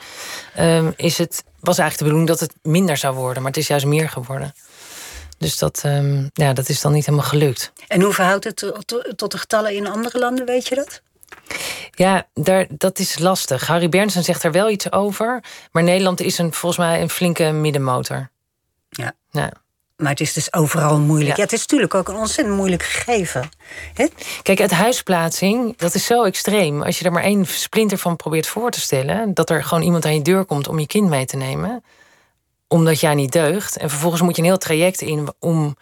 ehm, is het, was eigenlijk de bedoeling dat het minder zou worden, maar het is juist meer geworden. Dus dat, ehm, ja, dat is dan niet helemaal gelukt. En hoe verhoudt het tot, tot de getallen in andere landen, weet je dat? Ja, daar, dat is lastig. Harry Bernsen zegt er wel iets over. Maar Nederland is een, volgens mij een flinke middenmotor. Ja. Ja. Maar het is dus overal moeilijk. Ja. Ja. het is natuurlijk ook een ontzettend moeilijk gegeven. Kijk, het huisplaatsing, dat is zo extreem. Als je er maar één splinter van probeert voor te stellen... dat er gewoon iemand aan je deur komt om je kind mee te nemen... omdat jij niet deugt. En vervolgens moet je een heel traject in om,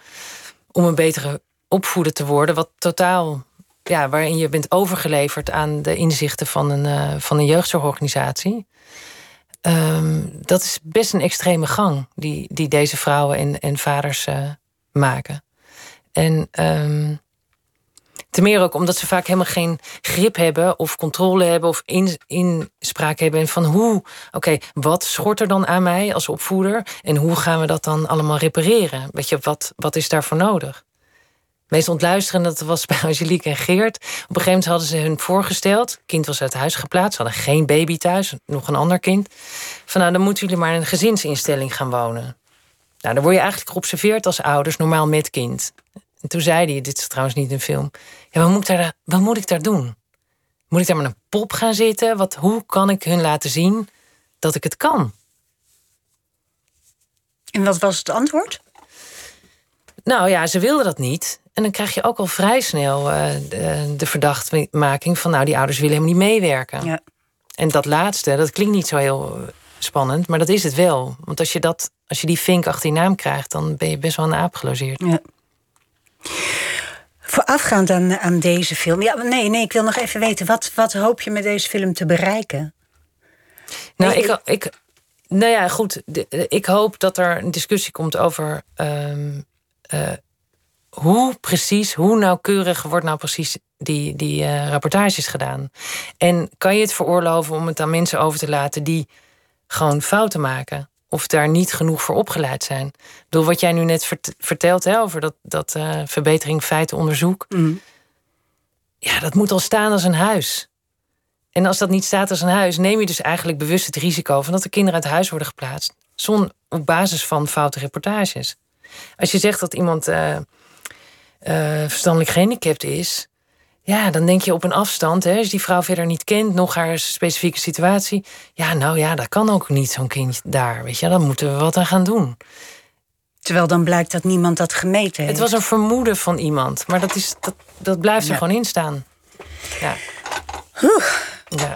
om een betere opvoeder te worden... wat totaal, ja, waarin je bent overgeleverd aan de inzichten van een, eh, van een jeugdzorgorganisatie... Ehm, dat is best een extreme gang die, die deze vrouwen en, en vaders eh, maken. En ehm, ten meer ook omdat ze vaak helemaal geen grip hebben of controle hebben of in, inspraak hebben en van hoe, oké, wat schort er dan aan mij als opvoeder en hoe gaan we dat dan allemaal repareren? Weet je, wat, wat is daarvoor nodig? Meest ontluisterende dat was bij *laughs* Angelique en Geert. Op een gegeven moment hadden ze hun voorgesteld. Kind was uit huis geplaatst. Ze hadden geen baby thuis, nog een ander kind. Van nou, dan moeten jullie maar in een gezinsinstelling gaan wonen. Nou, dan word je eigenlijk geobserveerd als ouders, normaal met kind. En toen zei hij, dit is trouwens niet een film. Ja, wat moet ik daar, wat moet ik daar doen? Moet ik daar met een pop gaan zitten? Wat, hoe kan ik hun laten zien dat ik het kan? En wat was het antwoord? Nou ja, ze wilden dat niet. En dan krijg je ook al vrij snel eh, de, de verdachtmaking van... nou, die ouders willen helemaal niet meewerken. Ja. En dat laatste, dat klinkt niet zo heel spannend... maar dat is het wel. Want als je, dat, als je die vink achter je naam krijgt... dan ben je best wel een aap gelogeerd. Ja. Voorafgaand aan, aan deze film. Ja, nee, nee, ik wil nog even weten. Wat, wat hoop je met deze film te bereiken? Nou, Nee, ik, ik, nou ja, goed. de- ik hoop dat er een discussie komt over ehm, eh, hoe precies, hoe nauwkeurig wordt nou precies die, die eh, rapportages gedaan. En kan je het veroorloven om het aan mensen over te laten die gewoon fouten maken? Of daar niet genoeg voor opgeleid zijn. Ik bedoel, wat jij nu net vert- vertelt hè, over dat, dat eh, verbetering feitenonderzoek. Ja, dat moet al staan als een huis. En als dat niet staat als een huis, neem je dus eigenlijk bewust het risico van dat de kinderen uit huis worden geplaatst. Zon, op basis van foute reportages. Als je zegt dat iemand eh, verstandelijk gehandicapt is, ja, dan denk je op een afstand, hè, als je die vrouw verder niet kent, nog haar specifieke situatie. Ja, nou ja, dat kan ook niet, zo'n kind daar. Weet je, dan moeten we wat aan gaan doen. Terwijl dan blijkt dat niemand dat gemeten heeft. Het was een vermoeden van iemand, maar dat, is, dat, dat blijft er Ja. gewoon in staan. Ja. Ja.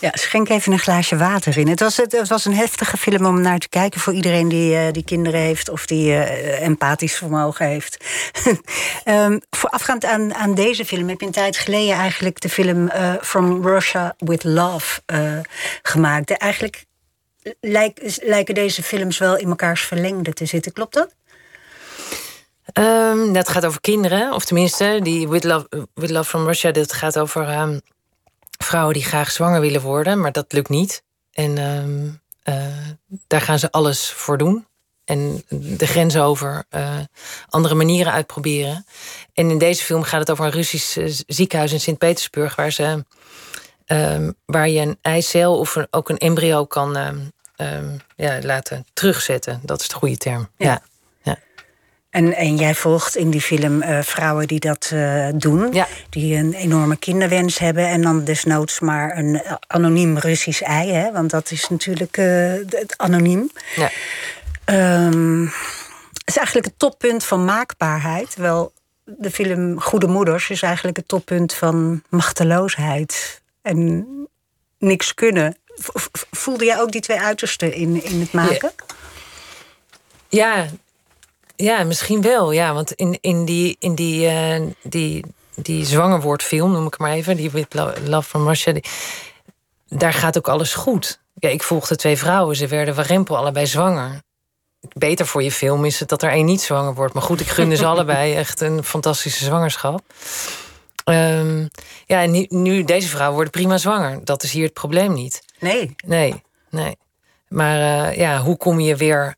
Ja, schenk even een glaasje water in. Het was, het, was een heftige film om naar te kijken voor iedereen die, uh, die kinderen heeft of die uh, empathisch vermogen heeft. um, *laughs* voorafgaand aan, aan deze film heb je een tijd geleden eigenlijk de film uh, From Russia with Love gemaakt. De, eigenlijk lijk, lijken deze films wel in elkaars verlengde te zitten. Klopt dat? Um, dat gaat over kinderen, of tenminste, die With Love, with Love from Russia, dat gaat over um, vrouwen die graag zwanger willen worden, maar dat lukt niet. En um, uh, daar gaan ze alles voor doen. En de grens over, uh, andere manieren uitproberen. En in deze film gaat het over een Russisch uh, ziekenhuis in Sint-Petersburg, waar, ze, waar je een eicel of een, ook een embryo kan ja, laten terugzetten. Dat is de goede term. ja. ja. En, en jij volgt in die film uh, vrouwen die dat uh, doen. Ja. Die een enorme kinderwens hebben. En dan desnoods maar een anoniem Russisch ei. Hè? Want dat is natuurlijk uh, het anoniem. Ja. Um, het is eigenlijk het toppunt van maakbaarheid. Wel, de film Goede Moeders is eigenlijk het toppunt van machteloosheid. En niks kunnen. Voelde jij ook die twee uitersten in, in het maken? Ja, ja ja, misschien wel. Ja, want in, in die, in die, uh, die, die zwangerwoordfilm, noem ik maar even, die With Love from Russia, die, daar gaat ook alles goed. Ja, ik volgde twee vrouwen, ze werden warempel allebei zwanger. Beter voor je film is het dat er één niet zwanger wordt. Maar goed, ik gunde ze *laughs* allebei echt een fantastische zwangerschap. Um, ja, en nu, nu, deze vrouwen worden prima zwanger. Dat is hier het probleem niet. Nee. Nee, nee. Maar uh, ja, hoe kom je weer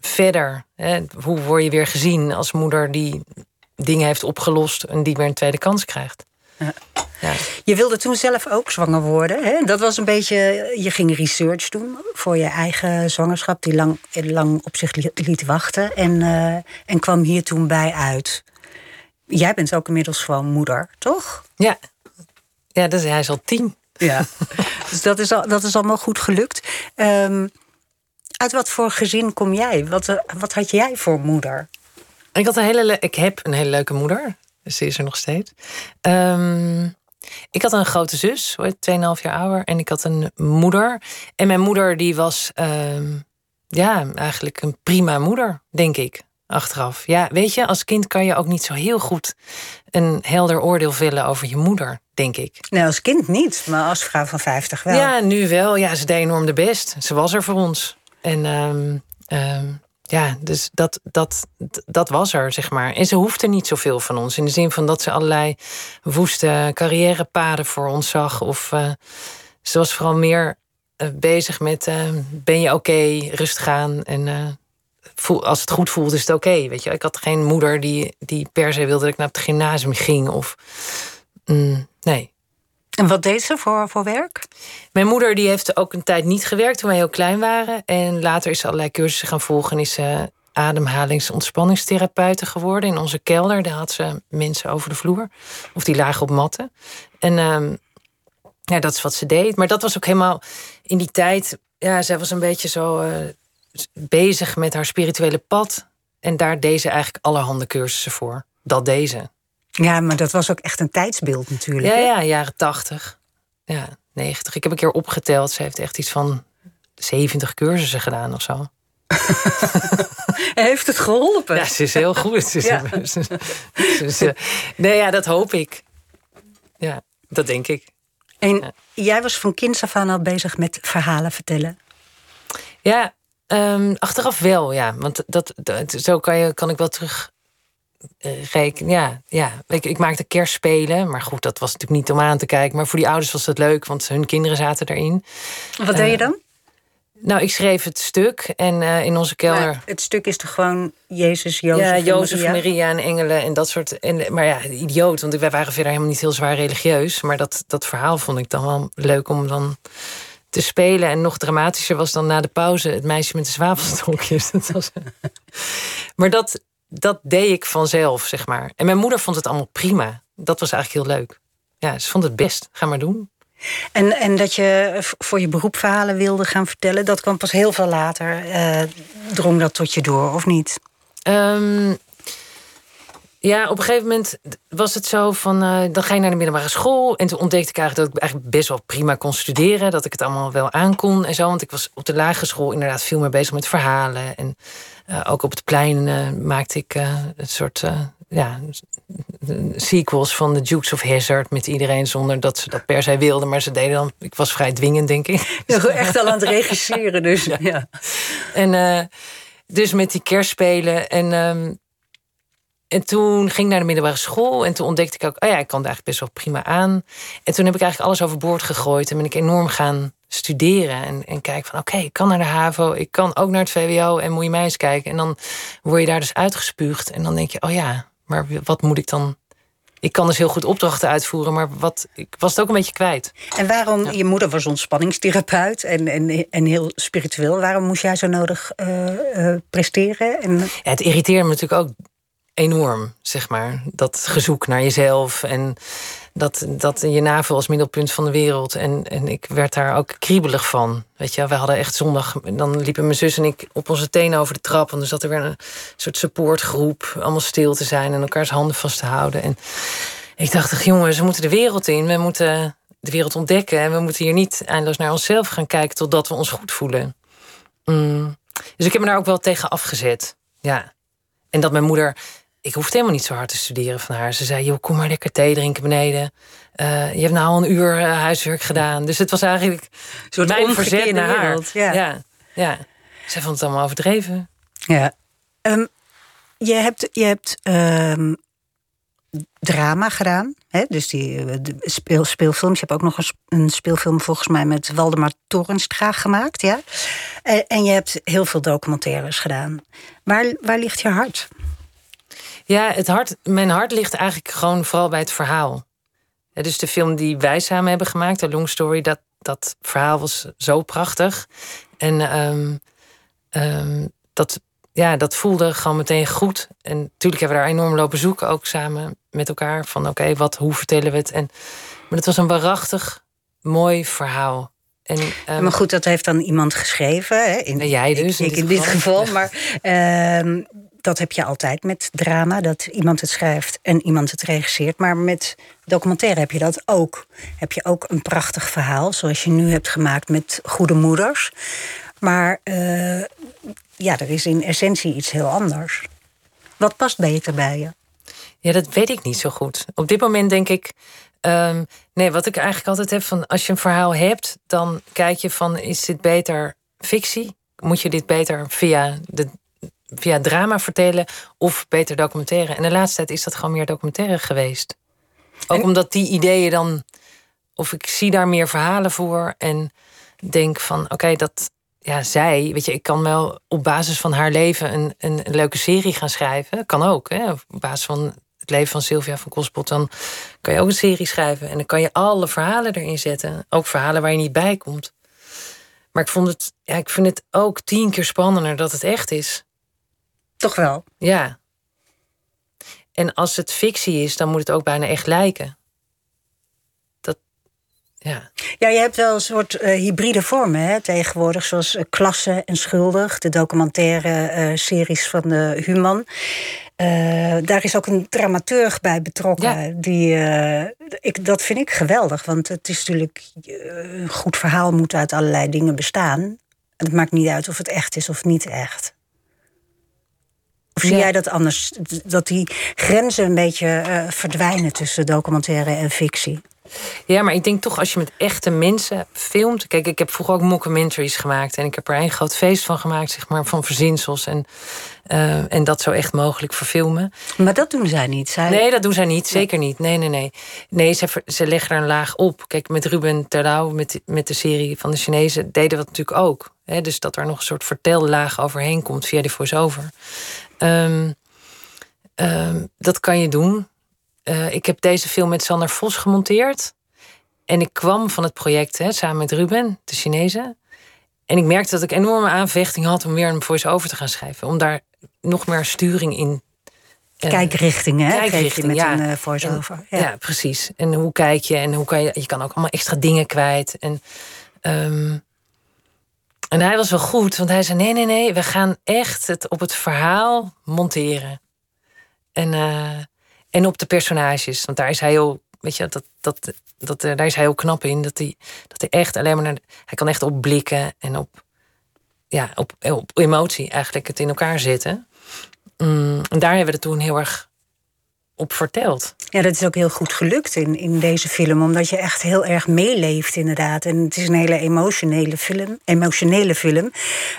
verder? Hè? Hoe word je weer gezien als moeder die dingen heeft opgelost en die weer een tweede kans krijgt? Ja. Ja. Je wilde toen zelf ook zwanger worden. Hè? Dat was een beetje. Je ging research doen voor je eigen zwangerschap, die lang, lang op zich liet wachten. En, uh, en kwam hier toen bij uit. Jij bent ook inmiddels gewoon moeder, toch? Ja, ja dus hij is al tien. Ja, *laughs* dus dat is, al, dat is allemaal goed gelukt. Um, uit wat voor gezin kom jij? Wat, eh, wat had jij voor moeder? Ik, had een hele ik heb een hele leuke moeder. Ze is er nog steeds. Um, ik had een grote zus, 2,5 jaar ouder. En ik had een moeder. En mijn moeder die was um, ja, eigenlijk een prima moeder, denk ik. Achteraf. Ja, weet je, als kind kan je ook niet zo heel goed een helder oordeel vellen over je moeder, denk ik. Nee, als kind niet, maar als vrouw van 50 wel. Ja, nu wel. Ja, ze deed enorm de best. Ze was er voor ons. En um, um, ja, dus dat, dat, dat was er, zeg maar. En ze hoefde niet zoveel van ons. In de zin van dat ze allerlei woeste carrièrepaden voor ons zag. Of uh, ze was vooral meer uh, bezig met: uh, ben je oké, okay, rustig aan. En voel, als het goed voelt, is het oké. Weet je, ik had geen moeder die, die per se wilde dat ik naar het gymnasium ging. Of mm, nee. En wat deed ze voor, voor werk? Mijn moeder die heeft ook een tijd niet gewerkt toen wij heel klein waren. En later is ze allerlei cursussen gaan volgen en is ze ademhalings- ontspanningstherapeuten geworden. In onze kelder, daar had ze mensen over de vloer. Of die lagen op matten. En um, ja, dat is wat ze deed. Maar dat was ook helemaal in die tijd... Ja, zij was een beetje zo uh, bezig met haar spirituele pad. En daar deed ze eigenlijk allerhande cursussen voor. Dat deze. Ja, maar dat was ook echt een tijdsbeeld natuurlijk. Ja, ja jaren tachtig. Ja, 90. Ik heb een keer opgeteld. Ze heeft echt iets van 70 cursussen gedaan of zo. *laughs* heeft het geholpen? Ja, ze is heel goed. Ze is, ja. Ze, ze, ze, nee, ja, dat hoop ik. Ja, dat denk ik. En ja. jij was van kinds af aan al bezig met verhalen vertellen? Ja, um, achteraf wel, ja. Want dat, dat, zo kan, je, kan ik wel terug reken, ja, ja. Ik, ik maakte kerstspelen, maar goed, dat was natuurlijk niet om aan te kijken. Maar voor die ouders was dat leuk, want hun kinderen zaten erin. Wat deed je dan? Nou, ik schreef het stuk en uh, in onze kelder. Maar het stuk is toch gewoon Jezus, Jozef, ja, Jozef, Maria? Maria en engelen en dat soort. En, maar ja, idioot, want wij waren verder helemaal niet heel zwaar religieus. Maar dat, dat verhaal vond ik dan wel leuk om dan te spelen. En nog dramatischer was dan na de pauze het meisje met de zwavelstokjes. *laughs* Dat was... maar dat, dat deed ik vanzelf, zeg maar. En mijn moeder vond het allemaal prima. Dat was eigenlijk heel leuk. Ja, ze vond het best. Ga maar doen. En, en dat je voor je beroep verhalen wilde gaan vertellen, dat kwam pas heel veel later. Uh, drong dat tot je door, of niet? Um, Ja, op een gegeven moment was het zo van... Uh, dan ga je naar de middelbare school. En toen ontdekte ik eigenlijk dat ik eigenlijk best wel prima kon studeren. Dat ik het allemaal wel aankon en zo. Want ik was op de lagere school inderdaad veel meer bezig met verhalen. En uh, ook op het plein uh, maakte ik een soort... ja, sequels van The Dukes of Hazzard met iedereen zonder dat ze dat per se wilden. Maar ze deden dan. Ik was vrij dwingend, denk ik. Ja, echt al aan het regisseren, dus. *laughs* Ja. ja. En dus met die kerstspelen. En um, en toen ging ik naar de middelbare school en toen ontdekte ik ook, oh ja, ik kan het eigenlijk best wel prima aan. En toen heb ik eigenlijk alles overboord gegooid en ben ik enorm gaan studeren en, en kijken van, oké, ik kan naar de HAVO, ik kan ook naar het VWO en moet je mij eens kijken. En dan word je daar dus uitgespuugd en dan denk je, oh ja, maar wat moet ik dan ik kan dus heel goed opdrachten uitvoeren, maar wat, ik was het ook een beetje kwijt. En waarom, je moeder was ontspanningstherapeut en, en, en heel spiritueel, waarom moest jij zo nodig uh, uh, presteren? En... Ja, het irriteerde me natuurlijk ook enorm, zeg maar. Dat gezoek naar jezelf en dat, dat je navel als middelpunt van de wereld. En, en ik werd daar ook kriebelig van. Weet je, we hadden echt zondag, dan liepen mijn zus en ik op onze tenen over de trap. En er zat er weer een soort supportgroep, allemaal stil te zijn en elkaars handen vast te houden. En ik dacht, jongens, we moeten de wereld in, we moeten de wereld ontdekken. En we moeten hier niet eindeloos naar onszelf gaan kijken totdat we ons goed voelen. Mm. Dus ik heb me daar ook wel tegen afgezet. Ja. En dat mijn moeder ik hoefde helemaal niet zo hard te studeren van haar. Ze zei, joh, kom maar lekker thee drinken beneden. Uh, je hebt nou al een uur uh, huiswerk gedaan. Dus het was eigenlijk een soort mijn verzet naar haar. Ja. ja, ja. Zij vond het allemaal overdreven. Ja. Um, je hebt, je hebt um, drama gedaan. Hè? Dus die eh, de speel, speelfilms. Je hebt ook nog een, een speelfilm volgens mij met Waldemar Torenstra gemaakt. Ja? En, en je hebt heel veel documentaires gedaan. Waar, waar ligt je hart? Ja, het hart, mijn hart ligt eigenlijk gewoon vooral bij het verhaal. Ja, dus de film die wij samen hebben gemaakt, de Long Story, dat, dat verhaal was zo prachtig. En um, um, dat, ja, dat voelde gewoon meteen goed. En natuurlijk hebben we daar enorm lopen zoeken, ook samen met elkaar. Van oké, wat, hoe vertellen we het? En, maar het was een waarachtig mooi verhaal. En, um, maar goed, dat heeft dan iemand geschreven. Hè? In, jij dus. Ik, in, dit, geval. Maar uh, *laughs* dat heb je altijd met drama, dat iemand het schrijft en iemand het regisseert. Maar met documentaire heb je dat ook. Heb je ook een prachtig verhaal, zoals je nu hebt gemaakt met Goede Moeders. Maar uh, ja, er is in essentie iets heel anders. Wat past beter bij je? Ja, dat weet ik niet zo goed. Op dit moment denk ik. Um, nee, wat ik eigenlijk altijd heb van als je een verhaal hebt, dan kijk je van is dit beter fictie? Moet je dit beter via de via drama vertellen of beter documentaire. En de laatste tijd is dat gewoon meer documentaire geweest. Ook omdat die ideeën dan, of ik zie daar meer verhalen voor en denk van oké, dat ja, zij, weet je, ik kan wel op basis van haar leven een, een, leuke serie gaan schrijven. Kan ook, hè? op basis van het leven van Sylvia van Kospot, dan kan je ook een serie schrijven en dan kan je alle verhalen erin zetten. Ook verhalen waar je niet bij komt. Maar ik vond het, ja, ik vind het ook tien keer spannender dat het echt is. Toch wel? Ja. En als het fictie is, dan moet het ook bijna echt lijken. Dat, ja. Ja, je hebt wel een soort uh, hybride vormen hè, tegenwoordig, zoals uh, Klasse en Schuldig, de documentaire uh, series van de Human. daar is ook een dramaturg bij betrokken. Die, ik, dat vind ik geweldig, want het is natuurlijk een goed verhaal moet uit allerlei dingen bestaan. En het maakt niet uit of het echt is of niet echt. Of zie jij dat anders? Dat die grenzen een beetje uh, verdwijnen tussen documentaire en fictie? Ja, maar ik denk toch als je met echte mensen filmt. Kijk, ik heb vroeger ook mockumentaries gemaakt. En ik heb er een groot feest van gemaakt, zeg maar, van verzinsels. En, uh, en dat zo echt mogelijk verfilmen. Maar dat doen zij niet. Zij... Nee, dat doen zij niet. Zeker niet. Nee, nee, nee. Nee, ze, ze leggen er een laag op. Kijk, met Ruben Terlouw, met, met de serie van de Chinezen, deden we dat natuurlijk ook. Dus dat er nog een soort vertellaag overheen komt via die voice-over. Um, um, dat kan je doen. Uh, ik heb deze film met Sander Vos gemonteerd. En ik kwam van het project hè, samen met Ruben, de Chinezen. En ik merkte dat ik enorme aanvechting had om weer een voice-over te gaan schrijven. Om daar nog meer sturing in uh, kijkrichting, hè? Kijkrichting, met ja. een uh, voice-over. Ja. ja. precies. En hoe kijk je en hoe kan je... Je kan ook allemaal extra dingen kwijt. En um, en hij was wel goed, want hij zei: nee, nee, nee, we gaan echt het op het verhaal monteren. En, eh, en op de personages. Want daar is hij heel, weet je, dat, dat, dat, eh, daar is hij heel knap in. Dat hij, dat hij echt alleen maar naar. Hij kan echt op blikken en op, ja, op, op emotie eigenlijk het in elkaar zetten. Mm, en daar hebben we het toen heel erg op. Ja, dat is ook heel goed gelukt in, in deze film, omdat je echt heel erg meeleeft, inderdaad. En het is een hele emotionele film. Emotionele film.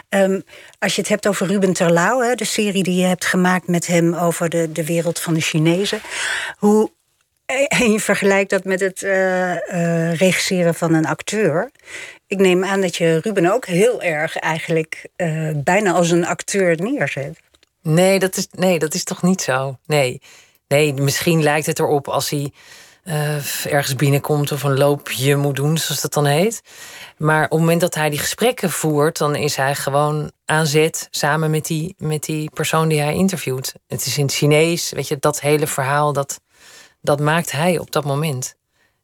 Ehm, als je het hebt over Ruben Terlouw, hè, de serie die je hebt gemaakt met hem over de, de wereld van de Chinezen. Hoe, en *laughs* je vergelijkt dat met het uh, uh, regisseren van een acteur. Ik neem aan dat je Ruben ook heel erg eigenlijk uh, bijna als een acteur neerzet. Nee, dat is, nee, dat is toch niet zo? Nee. Nee, misschien lijkt het erop als hij uh, ergens binnenkomt of een loopje moet doen, zoals dat dan heet. Maar op het moment dat hij die gesprekken voert, dan is hij gewoon aan zet samen met die, met die persoon die hij interviewt. Het is in het Chinees, weet je, dat hele verhaal, dat, dat maakt hij op dat moment.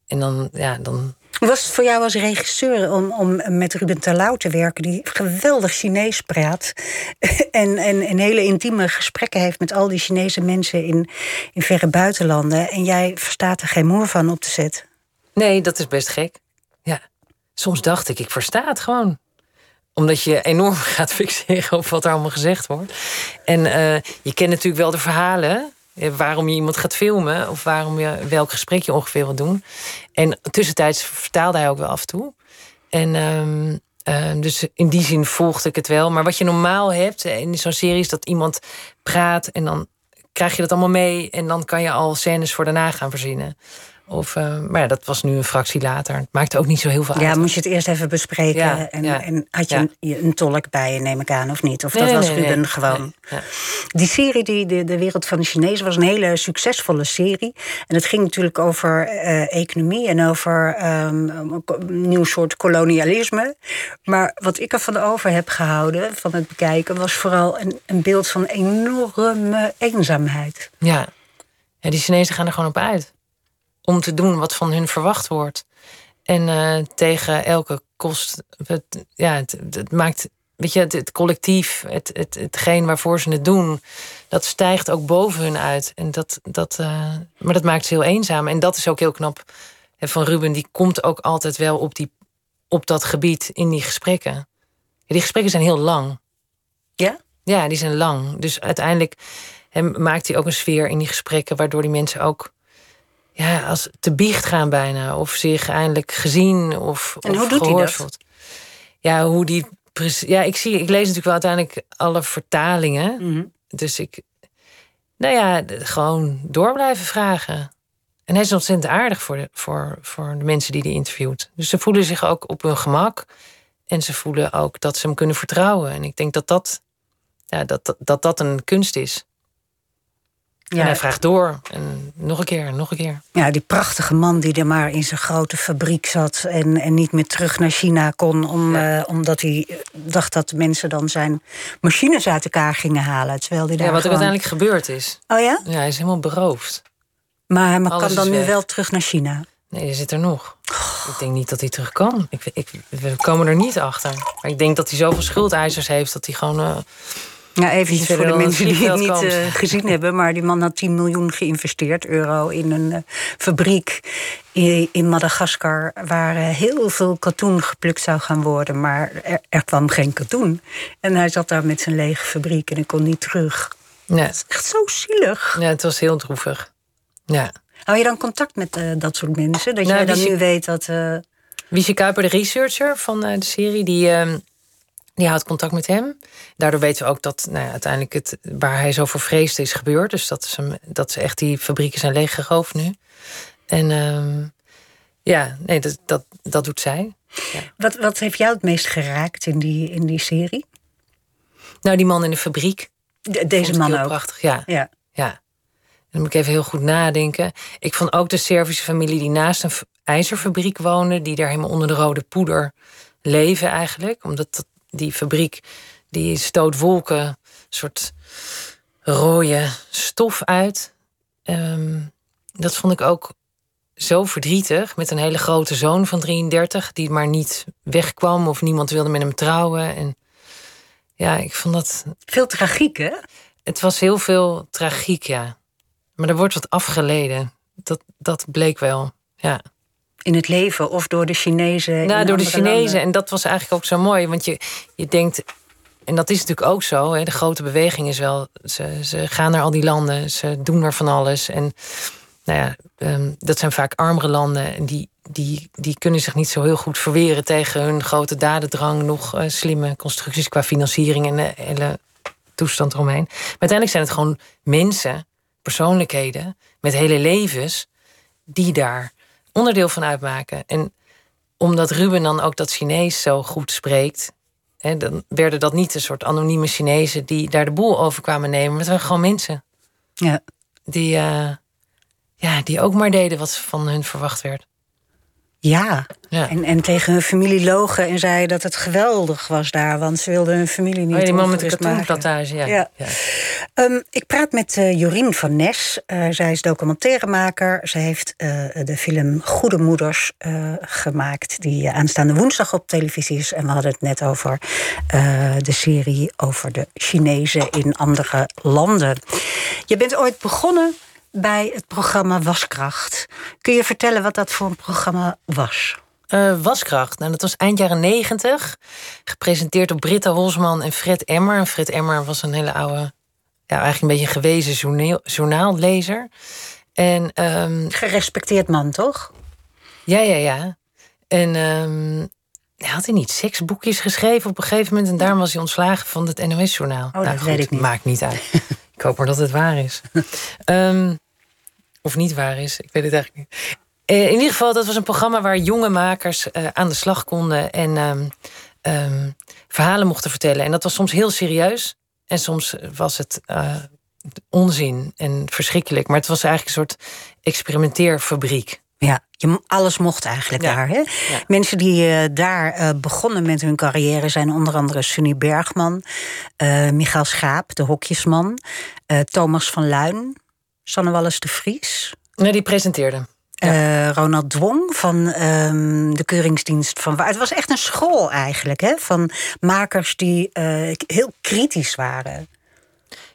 En dan, ja, dan was het voor jou als regisseur om, om met Ruben Terlouw te werken, die geweldig Chinees praat *laughs* en, en, en hele intieme gesprekken heeft met al die Chinese mensen in, in verre buitenlanden en jij verstaat er geen moer van op te zetten? Nee, dat is best gek. Ja. Soms dacht ik, ik versta het gewoon omdat je enorm *laughs* gaat fixeren op wat er allemaal gezegd wordt. En uh, je kent natuurlijk wel de verhalen waarom je iemand gaat filmen of waarom je welk gesprek je ongeveer wil doen. En tussentijds vertaalde hij ook wel af en toe. En um, uh, dus in die zin volgde ik het wel. Maar wat je normaal hebt in zo'n serie is dat iemand praat en dan krijg je dat allemaal mee en dan kan je al scènes voor daarna gaan verzinnen. Of, uh, maar ja, dat was nu een fractie later. Het maakte ook niet zo heel veel uit. Ja, moest je het eerst even bespreken. Ja, en, ja, en, had je een, een, tolk bij je, neem ik aan, of niet? Of dat was nee, Ruben gewoon? Die serie, die, de, de Wereld van de Chinezen, was een hele succesvolle serie. En het ging natuurlijk over uh, economie en over um, een nieuw soort kolonialisme. Maar wat ik ervan over heb gehouden, van het bekijken, was vooral een, een beeld van enorme eenzaamheid. Ja. ja, die Chinezen gaan er gewoon op uit om te doen wat van hun verwacht wordt. En uh, tegen elke kost. Het, ja, het, het, maakt. Weet je, het, het collectief, het, het, hetgeen waarvoor ze het doen, dat stijgt ook boven hun uit. En dat, dat, uh, maar dat maakt ze heel eenzaam. En dat is ook heel knap. En van Ruben, die komt ook altijd wel op, die, op dat gebied in die gesprekken. Ja, die gesprekken zijn heel lang. Ja? Ja, die zijn lang. Dus uiteindelijk hem, maakt hij ook een sfeer in die gesprekken, waardoor die mensen ook ja, als te biecht gaan bijna. Of zich eindelijk gezien of, en hoe of doet hij dat? Ja, hoe die. Ja, ik, zie, ik lees natuurlijk wel uiteindelijk alle vertalingen. Mhm. Dus ik. Nou ja, gewoon door blijven vragen. En hij is ontzettend aardig voor de, voor, voor de mensen die hij interviewt. Dus ze voelen zich ook op hun gemak. En ze voelen ook dat ze hem kunnen vertrouwen. En ik denk dat dat, ja, dat, dat, dat, dat een kunst is. Ja. En hij vraagt door. En nog een keer, en nog een keer. Ja, die prachtige man die er maar in zijn grote fabriek zat en, en niet meer terug naar China kon, om, Ja. eh, omdat hij dacht dat de mensen dan zijn machines uit elkaar gingen halen. Terwijl hij daar Ja, wat er uiteindelijk gebeurd is. Oh ja? Ja, hij is helemaal beroofd. Maar hij kan dan nu wel terug naar China. Nee, hij zit er nog. Ik denk niet dat hij terug kan. Ik, ik, we komen er niet achter. Maar ik denk dat hij zoveel schuldeisers heeft dat hij gewoon. eh, Ja, eventjes voor de mensen die het niet eh, gezien hebben. Maar die man had 10 miljoen geïnvesteerd, euro, in een eh, fabriek in, in Madagaskar. Waar eh, heel veel katoen geplukt zou gaan worden. Maar er, er kwam geen katoen. En hij zat daar met zijn lege fabriek en hij kon niet terug. ja. Echt zo zielig. ja, het was heel droevig. Ja. Hou je dan contact met dat soort mensen? Dat Nou, jij dan nu weet dat. Wiesje Kuiper, de researcher van de serie, die, ehm, die houdt contact met hem. Daardoor weten we ook dat nou ja, uiteindelijk het, waar hij zo voor vreesde is gebeurd. Dus dat, is hem, dat ze echt die fabrieken zijn leeggeroofd nu. En ehm, ja, nee, dat, dat, dat doet zij. wat, wat heeft jou het meest geraakt in die, in die serie? Nou, die man in de fabriek. De- deze man heel ook. Prachtig, ja. Ja. Ja. Dan moet ik even heel goed nadenken. Ik vond ook de Servische familie die naast een ijzerfabriek woonde, die daar helemaal onder de rode poeder leven eigenlijk. Omdat dat, die fabriek, die stoot wolken, soort rode stof uit. Ehm, dat vond ik ook zo verdrietig. Met een hele grote zoon van 33, die maar niet wegkwam of niemand wilde met hem trouwen. En ja, ik vond dat Veel tragiek, hè? het was heel veel tragiek, ja. Maar er wordt wat afgeleden. Dat, dat bleek wel. Ja. In het leven of door de Chinezen? Nou, door de Chinezen. landen? En dat was eigenlijk ook zo mooi. Want je, je denkt, en dat is natuurlijk ook zo. Hè, de grote beweging is wel. Ze, ze gaan naar al die landen. Ze doen er van alles. En nou ja, ehm, dat zijn vaak armere landen. En die, die, die kunnen zich niet zo heel goed verweren tegen hun grote dadendrang. Nog eh, slimme constructies qua financiering en de hele toestand eromheen. Maar uiteindelijk zijn het gewoon mensen, persoonlijkheden met hele levens die daar onderdeel van uitmaken. En omdat Ruben dan ook dat Chinees zo goed spreekt, hè, dan werden dat niet een soort anonieme Chinezen die daar de boel over kwamen nemen. Maar het waren gewoon mensen Ja. die, eh, ja, die ook maar deden wat van hun verwacht werd. Ja. Ja. En, en tegen hun familie logen en zeiden dat het geweldig was daar, want ze wilden hun familie niet. Oh die man met de katoenplantage, ja. Ja. Ja. Ehm, ik praat met eh, Jorien van Nes. Eh, zij is documentairemaker. Ze heeft eh, de film Goede Moeders gemaakt, die aanstaande woensdag op televisie is. En we hadden het net over de serie over de Chinezen in andere landen. Je bent ooit begonnen bij het programma Waskracht. Kun je vertellen wat dat voor een programma was? Eh, waskracht. Nou, dat was eind jaren negentig. Gepresenteerd door Britta Holsman en Fred Emmer. En Fred Emmer was een hele oude, ja, eigenlijk een beetje een gewezen journaal, journaallezer. En ehm, Gerespecteerd man, toch? ja, ja, ja. En ehm, hij had hij niet zes boekjes geschreven op een gegeven moment. En daarom was hij ontslagen van het NOS-journaal. Oh, dat weet ik niet. Maakt niet uit. *laughs* ik hoop maar dat het waar is. Ehm, of niet waar is, ik weet het eigenlijk niet. Eh, in ieder geval, dat was een programma waar jonge makers eh, aan de slag konden en ehm, ehm, verhalen mochten vertellen. En dat was soms heel serieus en soms was het eh, onzin en verschrikkelijk. Maar het was eigenlijk een soort experimenteerfabriek. Ja, je, alles mocht eigenlijk Ja. daar. Hè? Mensen die daar begonnen met hun carrière zijn onder andere Sunny Bergman, eh Michael Schaap, de hokjesman, Thomas van Luin, Sanne Wallis de Vries. Nee, die presenteerde. eh, Ronald Dwong van ehm, de Keuringsdienst van Waar. Het was echt een school eigenlijk, hè? van makers die eh, heel kritisch waren.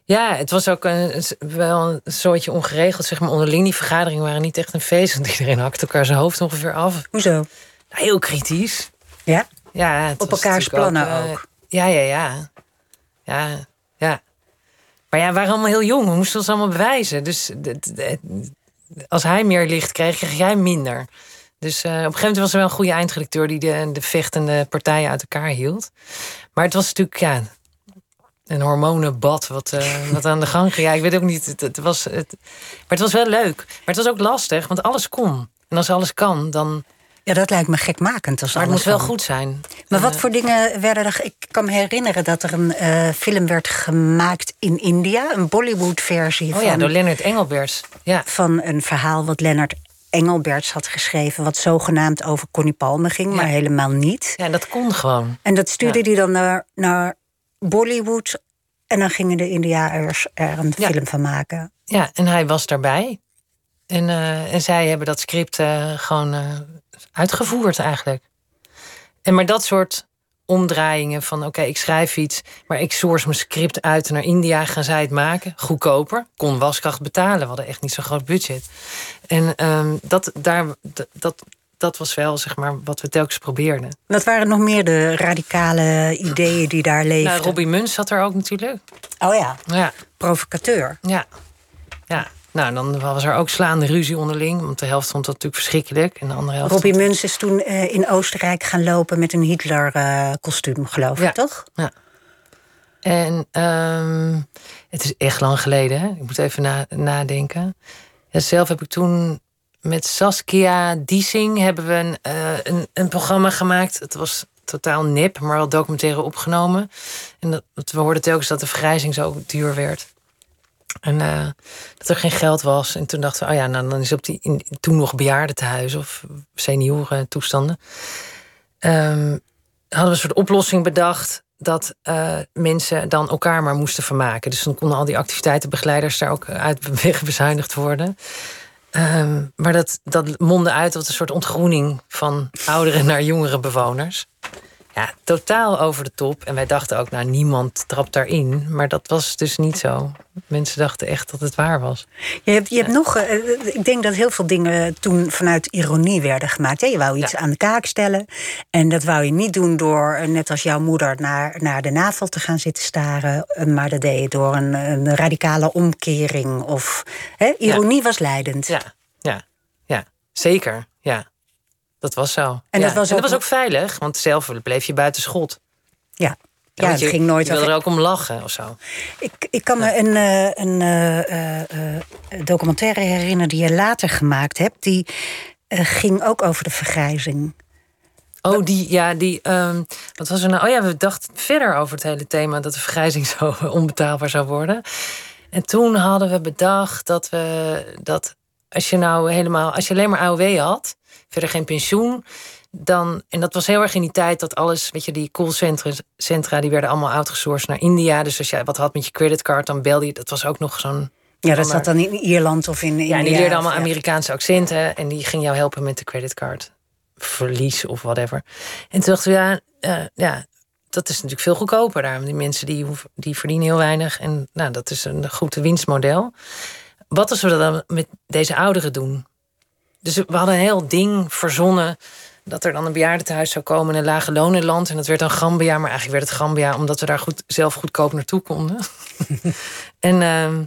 Ja, het was ook een, wel een soortje ongeregeld. Zeg maar onderling, die vergaderingen waren niet echt een feest. Want iedereen hakte elkaar zijn hoofd ongeveer af. Hoezo? Nou, heel kritisch. Ja? Ja, Op elkaars plannen eh, ook. Ja, ja, ja. Ja, ja. Maar ja, waren allemaal heel jong. We moesten ons allemaal bewijzen. Dus als hij meer licht kreeg, kreeg jij minder. Dus eh, op een gegeven moment was er wel een goede eindredacteur... die de, de vechtende partijen uit elkaar hield. Maar het was natuurlijk, ja... Een hormonenbad wat, eh, *laughs* wat aan de gang ging. Ja, ik weet ook niet. Het was, het, maar het was wel leuk. Maar het was ook lastig, want alles kon. En als alles kan, dan. Ja, dat lijkt me gekmakend. Als Maar het moest wel goed zijn. Maar En, wat voor dingen werden er... Ik kan me herinneren dat er een eh, film werd gemaakt in India. Een Bollywood-versie Oh ja, van, door Leonard Engelberts. Ja. van een verhaal wat Leonard Engelberts had geschreven... wat zogenaamd over Connie Palme ging, maar helemaal niet. ja, dat kon gewoon. En dat stuurde Ja. hij dan naar, naar Bollywood... en dan gingen de Indiaërs er een Ja. film van maken. Ja, en hij was daarbij. En, eh, en zij hebben dat script eh, gewoon uitgevoerd eigenlijk. En maar dat soort omdraaiingen van... oké, ik schrijf iets, maar ik source mijn script uit naar India. Gaan zij het maken? Goedkoper. Kon waskracht betalen. We hadden echt niet zo'n groot budget. En ehm, dat, daar, dat, dat, dat was wel zeg maar, wat we telkens probeerden. Wat waren nog meer de radicale ideeën die daar leefden? Nou, Robbie Muns zat er ook natuurlijk. Oh ja, Ja, provocateur. Ja. Nou, dan was er ook slaande ruzie onderling. Want de helft vond dat natuurlijk verschrikkelijk. En de andere helft. Robbie Muns is toen eh, in Oostenrijk gaan lopen met een Hitler-kostuum, geloof ik, Ja. toch? Ja. En ehm, het is echt lang geleden. Hè? Ik moet even na- nadenken. Ja, zelf heb ik toen met Saskia Diesing hebben we een, eh, een, een programma gemaakt. Het was totaal nip, maar wel documentaire opgenomen. En dat, dat- we hoorden telkens dat de vergrijzing zo duur werd. En eh, dat er geen geld was. En toen dachten we, oh ja, nou, dan is op die in, toen nog bejaardentehuis of senioren toestanden. Ehm, hadden we een soort oplossing bedacht dat eh, mensen dan elkaar maar moesten vermaken. Dus dan konden al die activiteitenbegeleiders daar ook uit *laughs* wegbezuinigd worden. Ehm, maar dat, dat mondde uit tot een soort ontgroening van oudere naar jongere bewoners. Ja, totaal over de top. En wij dachten ook, nou, niemand trapt daarin. Maar dat was dus niet zo. Mensen dachten echt dat het waar was. Je hebt, je hebt nog, eh, ik denk dat heel veel dingen toen vanuit ironie werden gemaakt. Je wou iets Ja. aan de kaak stellen. En dat wou je niet doen door, eh, net als jouw moeder, naar, naar de navel te gaan zitten staren. Eh, Maar dat deed je door een, een radicale omkering. Of, hè, ironie was leidend. Ja, ja, ja. Zeker. Dat was zo. En Ja. dat was en dat ook- was ook veilig, want zelf bleef je buiten schot. Ja, Ja, ja want het je, ging nooit je wilde er ook om lachen of zo. Ik, ik kan me een, eh, een eh, eh, documentaire herinneren die je later gemaakt hebt. Die ging ook over de vergrijzing. Oh, die, ja, die, ehm, wat was er nou? Oh ja, we dachten verder over het hele thema dat de vergrijzing *laughs* zo onbetaalbaar zou worden. En toen hadden we bedacht dat we, dat als je nou helemaal, als je alleen maar AOW had, verder geen pensioen, dan, en dat was heel erg in die tijd dat alles, weet je, die callcentra, centra, die werden allemaal outgesourced naar India. Dus als jij wat had met je creditcard, dan belde je, dat was ook nog zo'n Ja, dat zat dan in Ierland of in. in ja, die leerden allemaal. Amerikaanse accenten. En die ging jou helpen met de creditcard. Verlies of whatever. En toen dachten we, ja, eh, ja dat is natuurlijk veel goedkoper daar. Die mensen die, die verdienen heel weinig. En nou, dat is een goed winstmodel. Wat als we dat dan met deze ouderen doen? Dus we hadden een heel ding verzonnen... dat er dan een bejaardentehuis zou komen in een lage lonenland. En dat werd dan Gambia, maar eigenlijk werd het Gambia... omdat we daar goed, zelf goedkoop naartoe konden. *laughs* en... ehm,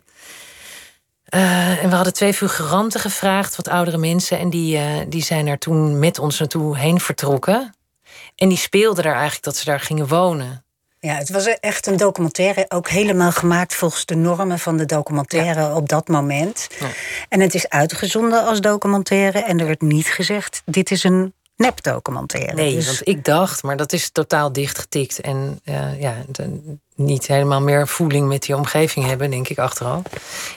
eh, en we hadden twee figuranten gevraagd, wat oudere mensen. En die, eh, die zijn er toen met ons naartoe heen vertrokken. En die speelden daar eigenlijk dat ze daar gingen wonen. Ja, het was echt een documentaire, ook helemaal gemaakt volgens de normen van de documentaire op dat moment. Ja. En het is uitgezonden als documentaire en er werd niet gezegd: dit is een nepdocumentaire. Nee, Dus- want ik dacht, maar dat is totaal dichtgetikt. En eh, ja, de- niet helemaal meer voeling met die omgeving hebben, denk ik achteraf.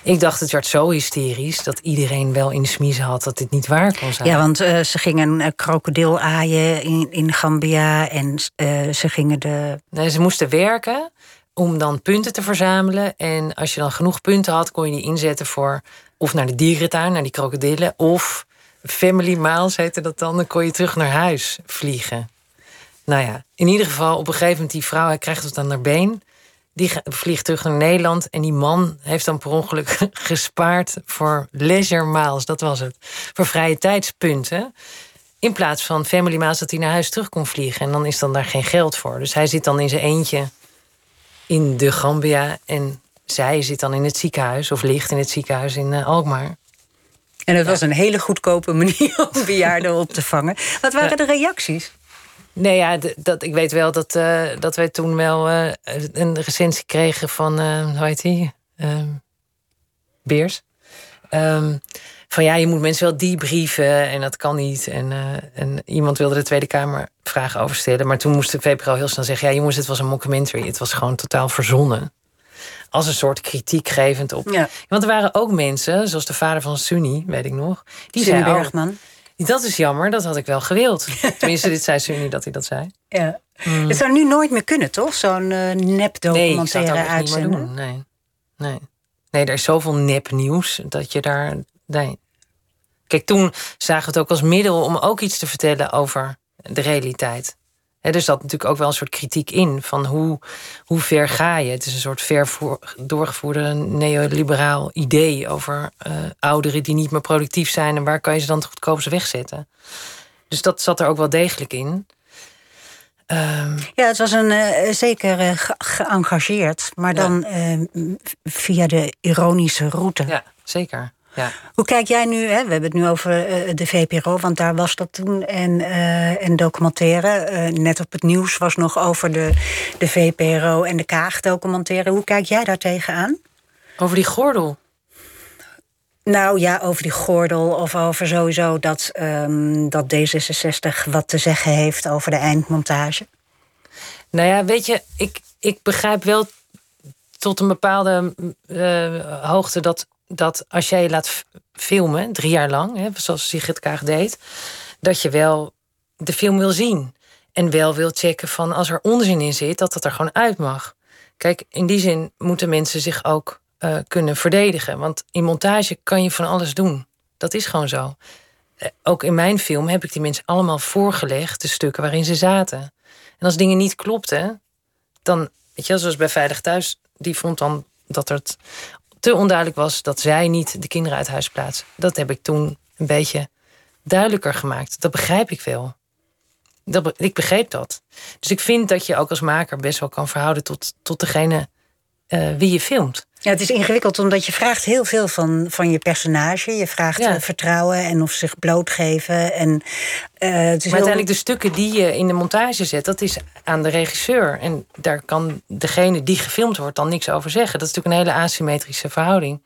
Ik dacht, het werd zo hysterisch dat iedereen wel in de smiezen had dat dit niet waar kon zijn. Ja, want eh, ze gingen een krokodil aaien in, in Gambia en eh, ze gingen de. Nee, ze moesten werken om dan punten te verzamelen. En als je dan genoeg punten had, kon je die inzetten voor of naar de dierentuin, naar die krokodillen, of family miles heette dat dan. Dan kon je terug naar huis vliegen. Nou ja, in ieder geval op een gegeven moment die vrouw, hij krijgt het dan naar been. Die vliegt terug naar Nederland en die man heeft dan per ongeluk *laughs* gespaard voor leisure miles, dat was het. Voor vrije tijdspunten. In plaats van family miles dat hij naar huis terug kon vliegen. En dan is dan daar geen geld voor. Dus hij zit dan in zijn eentje in de Gambia. En zij zit dan in het ziekenhuis of ligt in het ziekenhuis in eh, Alkmaar. En het was een hele goedkope manier om bejaarden op te vangen. Wat waren Ja. de reacties? Nee, ja, dat, ik weet wel dat, eh, dat wij toen wel eh, een recensie kregen van, eh, hoe heet die? Ehm, Beers. Ehm, van ja, je moet mensen wel debrieven en dat kan niet. En, en iemand wilde de Tweede Kamer vragen over stellen. Maar toen moest de VPRO heel snel zeggen... ja jongens, het was een mockumentary. Het was gewoon totaal verzonnen. Als een soort kritiek gevend op... Ja. Want er waren ook mensen, zoals de vader van Sunny, weet ik nog... die Sunny zei, Bergman. Dat is jammer, dat had ik wel gewild. Tenminste, dit zei Sunny dat hij dat zei. Ja. Het zou nu nooit meer kunnen, toch? Zo'n eh Nee, zou het nepdocumentaire niet uitzenden. doen. Nee. nee. Nee, er is zoveel nepnieuws dat je daar. Nee. Kijk, toen zagen we het ook als middel om ook iets te vertellen over de realiteit. Hè, er zat natuurlijk ook wel een soort kritiek in van hoe, hoe ver ga je. Het is een soort ver voor, doorgevoerde neoliberaal idee over eh, ouderen die niet meer productief zijn en waar kan je ze dan het goedkoopste wegzetten. Dus dat zat er ook wel degelijk in. Ehm, Ja, het was een eh, zeker ge- geëngageerd, maar Ja. dan via de ironische route. ja, zeker. Ja. Hoe kijk jij nu? Hè? We hebben het nu over eh, de VPRO, want daar was dat toen. En, eh en documentaire. Eh, net op het nieuws was nog over de, de VPRO en de Kaag-documentaire. Hoe kijk jij daar tegenaan? Over die gordel. Nou ja, over die gordel of over sowieso dat, ehm, dat D66 wat te zeggen heeft over de eindmontage. Nou ja, weet je, ik, ik begrijp wel tot een bepaalde hoogte dat, dat als jij je laat filmen, drie jaar lang, hè, zoals Sigrid Kaag deed, dat je wel de film wil zien. En wel wil checken van als er onzin in zit, dat dat er gewoon uit mag. Kijk, in die zin moeten mensen zich ook eh, kunnen verdedigen. Want in montage kan je van alles doen. Dat is gewoon zo. Eh, Ook in mijn film heb ik die mensen allemaal voorgelegd, de stukken waarin ze zaten. En als dingen niet klopten, dan, weet je, zoals bij Veilig Thuis, die vond dan dat het te onduidelijk was dat zij niet de kinderen uit huis plaatsen. Dat heb ik toen een beetje duidelijker gemaakt. Dat begrijp ik wel. Dat, ik begreep dat. Dus ik vind dat je ook als maker best wel kan verhouden tot, tot degene uh, wie je filmt. Ja, het is ingewikkeld omdat je vraagt heel veel van, van je personage. Je vraagt Ja. eh, vertrouwen en of ze zich blootgeven. En, eh, het is Maar heel- uiteindelijk de stukken die je in de montage zet, dat is aan de regisseur. En daar kan degene die gefilmd wordt dan niks over zeggen. Dat is natuurlijk een hele asymmetrische verhouding.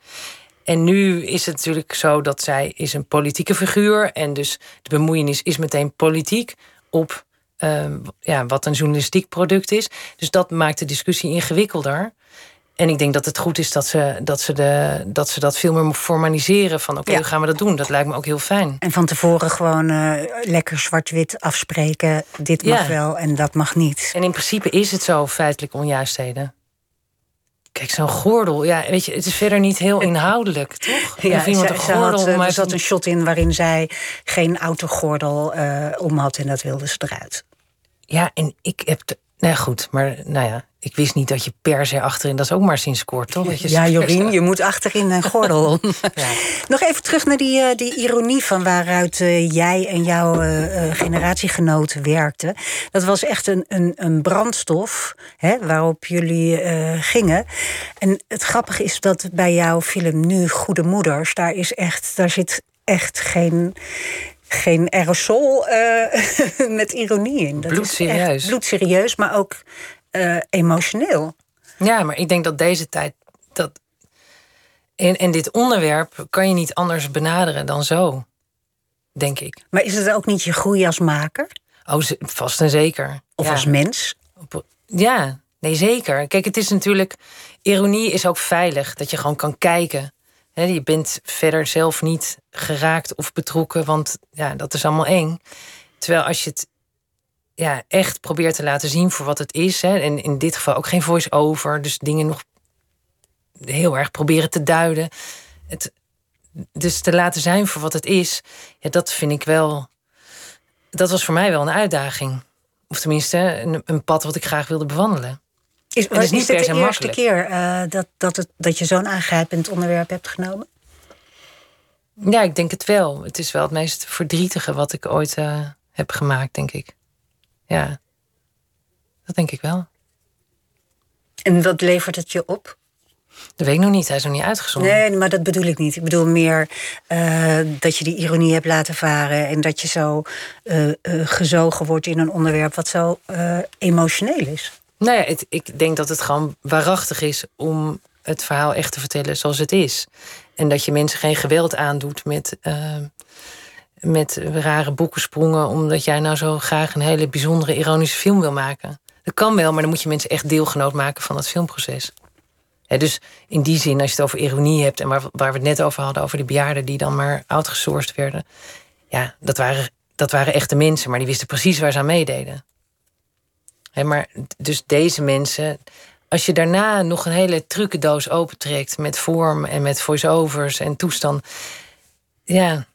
En nu is het natuurlijk zo dat zij is een politieke figuur. En dus de bemoeienis is meteen politiek op eh, ja, wat een journalistiek product is. Dus dat maakt de discussie ingewikkelder. En ik denk dat het goed is dat ze dat, ze de, dat, ze dat veel meer formaliseren. Van oké, Ja. hoe gaan we dat doen? Dat lijkt me ook heel fijn. En van tevoren gewoon eh, lekker zwart-wit afspreken. Dit mag Ja. wel en dat mag niet. En in principe is het zo feitelijk onjuistheden. Kijk, zo'n gordel, ja, weet je, het is verder niet heel inhoudelijk, toch? of iemand een ze had, gordel, eh, maar er zat een shot in waarin zij geen autogordel eh om had en dat wilde ze eruit. ja, en ik heb, ja, goed, maar nou ja, ik wist niet dat je per se achterin, dat is ook maar sinds kort, toch? Dat je Ja, *laughs* Jorien, je moet achterin een gordel om. *laughs* Ja. Nog even terug naar die, eh, die ironie van waaruit eh, jij en jouw eh, eh, generatiegenoten werkten. Dat was echt een, een, een brandstof hè, waarop jullie gingen. En het grappige is dat bij jouw film nu Goede Moeders, daar, is echt, daar zit echt geen, geen aerosol eh, *laughs* met ironie in. Dat is Bloedserieus. echt bloedserieus, maar ook eh, emotioneel. ja, maar ik denk dat deze tijd, dat, en, en dit onderwerp kan je niet anders benaderen dan zo, denk ik. Maar is het ook niet je groei als maker? Oh, vast en zeker. Of Ja. als mens? Ja, nee, zeker. Kijk, het is natuurlijk. Ironie is ook veilig, dat je gewoon kan kijken. Hè, je bent verder zelf niet geraakt of betrokken, want ja, dat is allemaal eng. Terwijl als je het ja, echt probeert te laten zien voor wat het is, en in dit geval ook geen voice-over, dus dingen nog heel erg proberen te duiden. Het, dus te laten zijn voor wat het is, ja, dat vind ik wel. Dat was voor mij wel een uitdaging. Of tenminste, een pad wat ik graag wilde bewandelen. Is, Het is niet is dit per de eerste keer eh, dat, dat, het, dat je zo'n aangrijpend onderwerp hebt genomen? Ja, ik denk het wel. Het is wel het meest verdrietige wat ik ooit eh, heb gemaakt, denk ik. Ja, dat denk ik wel. En wat levert het je op? Dat weet ik nog niet. Hij is nog niet uitgezonden. Nee, maar dat bedoel ik niet. Ik bedoel meer eh, dat je die ironie hebt laten varen... en dat je zo gezogen wordt in een onderwerp wat zo emotioneel is. Nou ja, ik denk dat het gewoon waarachtig is om het verhaal echt te vertellen zoals het is. En dat je mensen geen geweld aandoet met, eh, met rare boekensprongen... omdat jij nou zo graag een hele bijzondere ironische film wil maken. Dat kan wel, maar dan moet je mensen echt deelgenoot maken van het filmproces. Hè, dus in die zin, als je het over ironie hebt... en waar, waar we het net over hadden, over die bejaarden... die dan maar outgesourced werden... ja, dat waren, dat waren echte mensen, maar die wisten precies waar ze aan meededen. Hè, maar dus deze mensen... Als je daarna nog een hele trucendoos opentrekt... met vorm en met voice-overs en toestand... ja,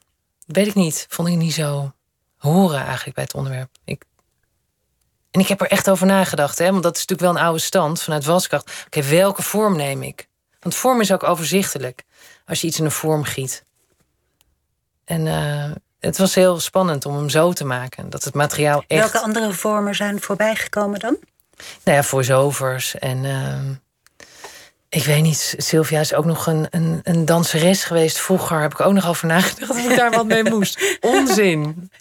weet ik niet. Vond ik niet zo horen eigenlijk bij het onderwerp. Ik, en ik heb er echt over nagedacht, hè, want dat is natuurlijk wel een oude stand vanuit Waskracht. Oké, welke vorm neem ik? Want vorm is ook overzichtelijk als je iets in een vorm giet. En eh, het was heel spannend om hem zo te maken. Dat het materiaal echt... Welke andere vormen zijn voorbijgekomen dan? Nou ja, voice-overs en... ehm, ik weet niet, Sylvia is ook nog een, een, een danseres geweest. Vroeger heb ik ook nog over nagedacht of ik daar wat mee moest. *laughs* Onzin.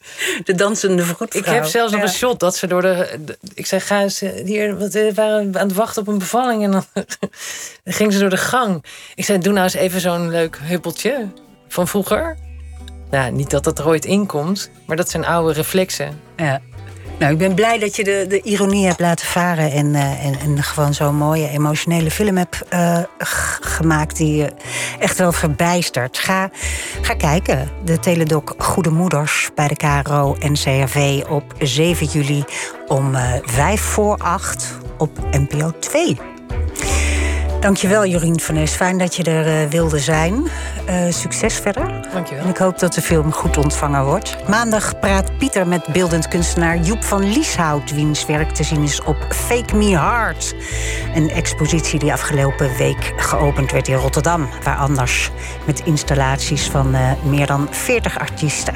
De dansende vroedvrouw. Ik heb zelfs nog Ja. een shot dat ze door de. de- ik zei, ga eens hier. Want we waren aan het wachten op een bevalling. En dan, dan *laughs* ging ze door de gang. Ik zei, doe nou eens even zo'n leuk huppeltje van vroeger. Nou, niet dat dat er ooit in komt, maar dat zijn oude reflexen. Ja. Nou, ik ben blij dat je de, de ironie hebt laten varen en, eh, en, en gewoon zo'n mooie emotionele film hebt eh, gemaakt die je echt wel verbijstert. Ga, ga kijken. De Teledoc Goede Moeders bij de KRO en CRV op 7 juli om eh 5 voor 8 op NPO 2. Dankjewel Jorien van Nes. Fijn dat je er eh, wilde zijn. Eh, succes verder. Dankjewel. En ik hoop dat de film goed ontvangen wordt. Maandag praat Pieter met beeldend kunstenaar Joep van Lieshout... wiens werk te zien is op Fake Me Hard. Een expositie die afgelopen week geopend werd in Rotterdam. Waar anders met installaties van uh, meer dan 40 artiesten.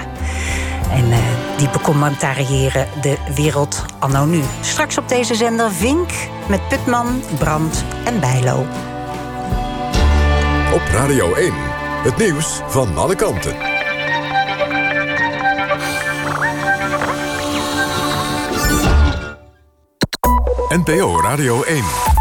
En uh, die becommentariëren de wereld anno nu. Straks op deze zender Vink met Putman, Brand en Bijlo. Op Radio 1, het nieuws van alle kanten. NPO Radio 1.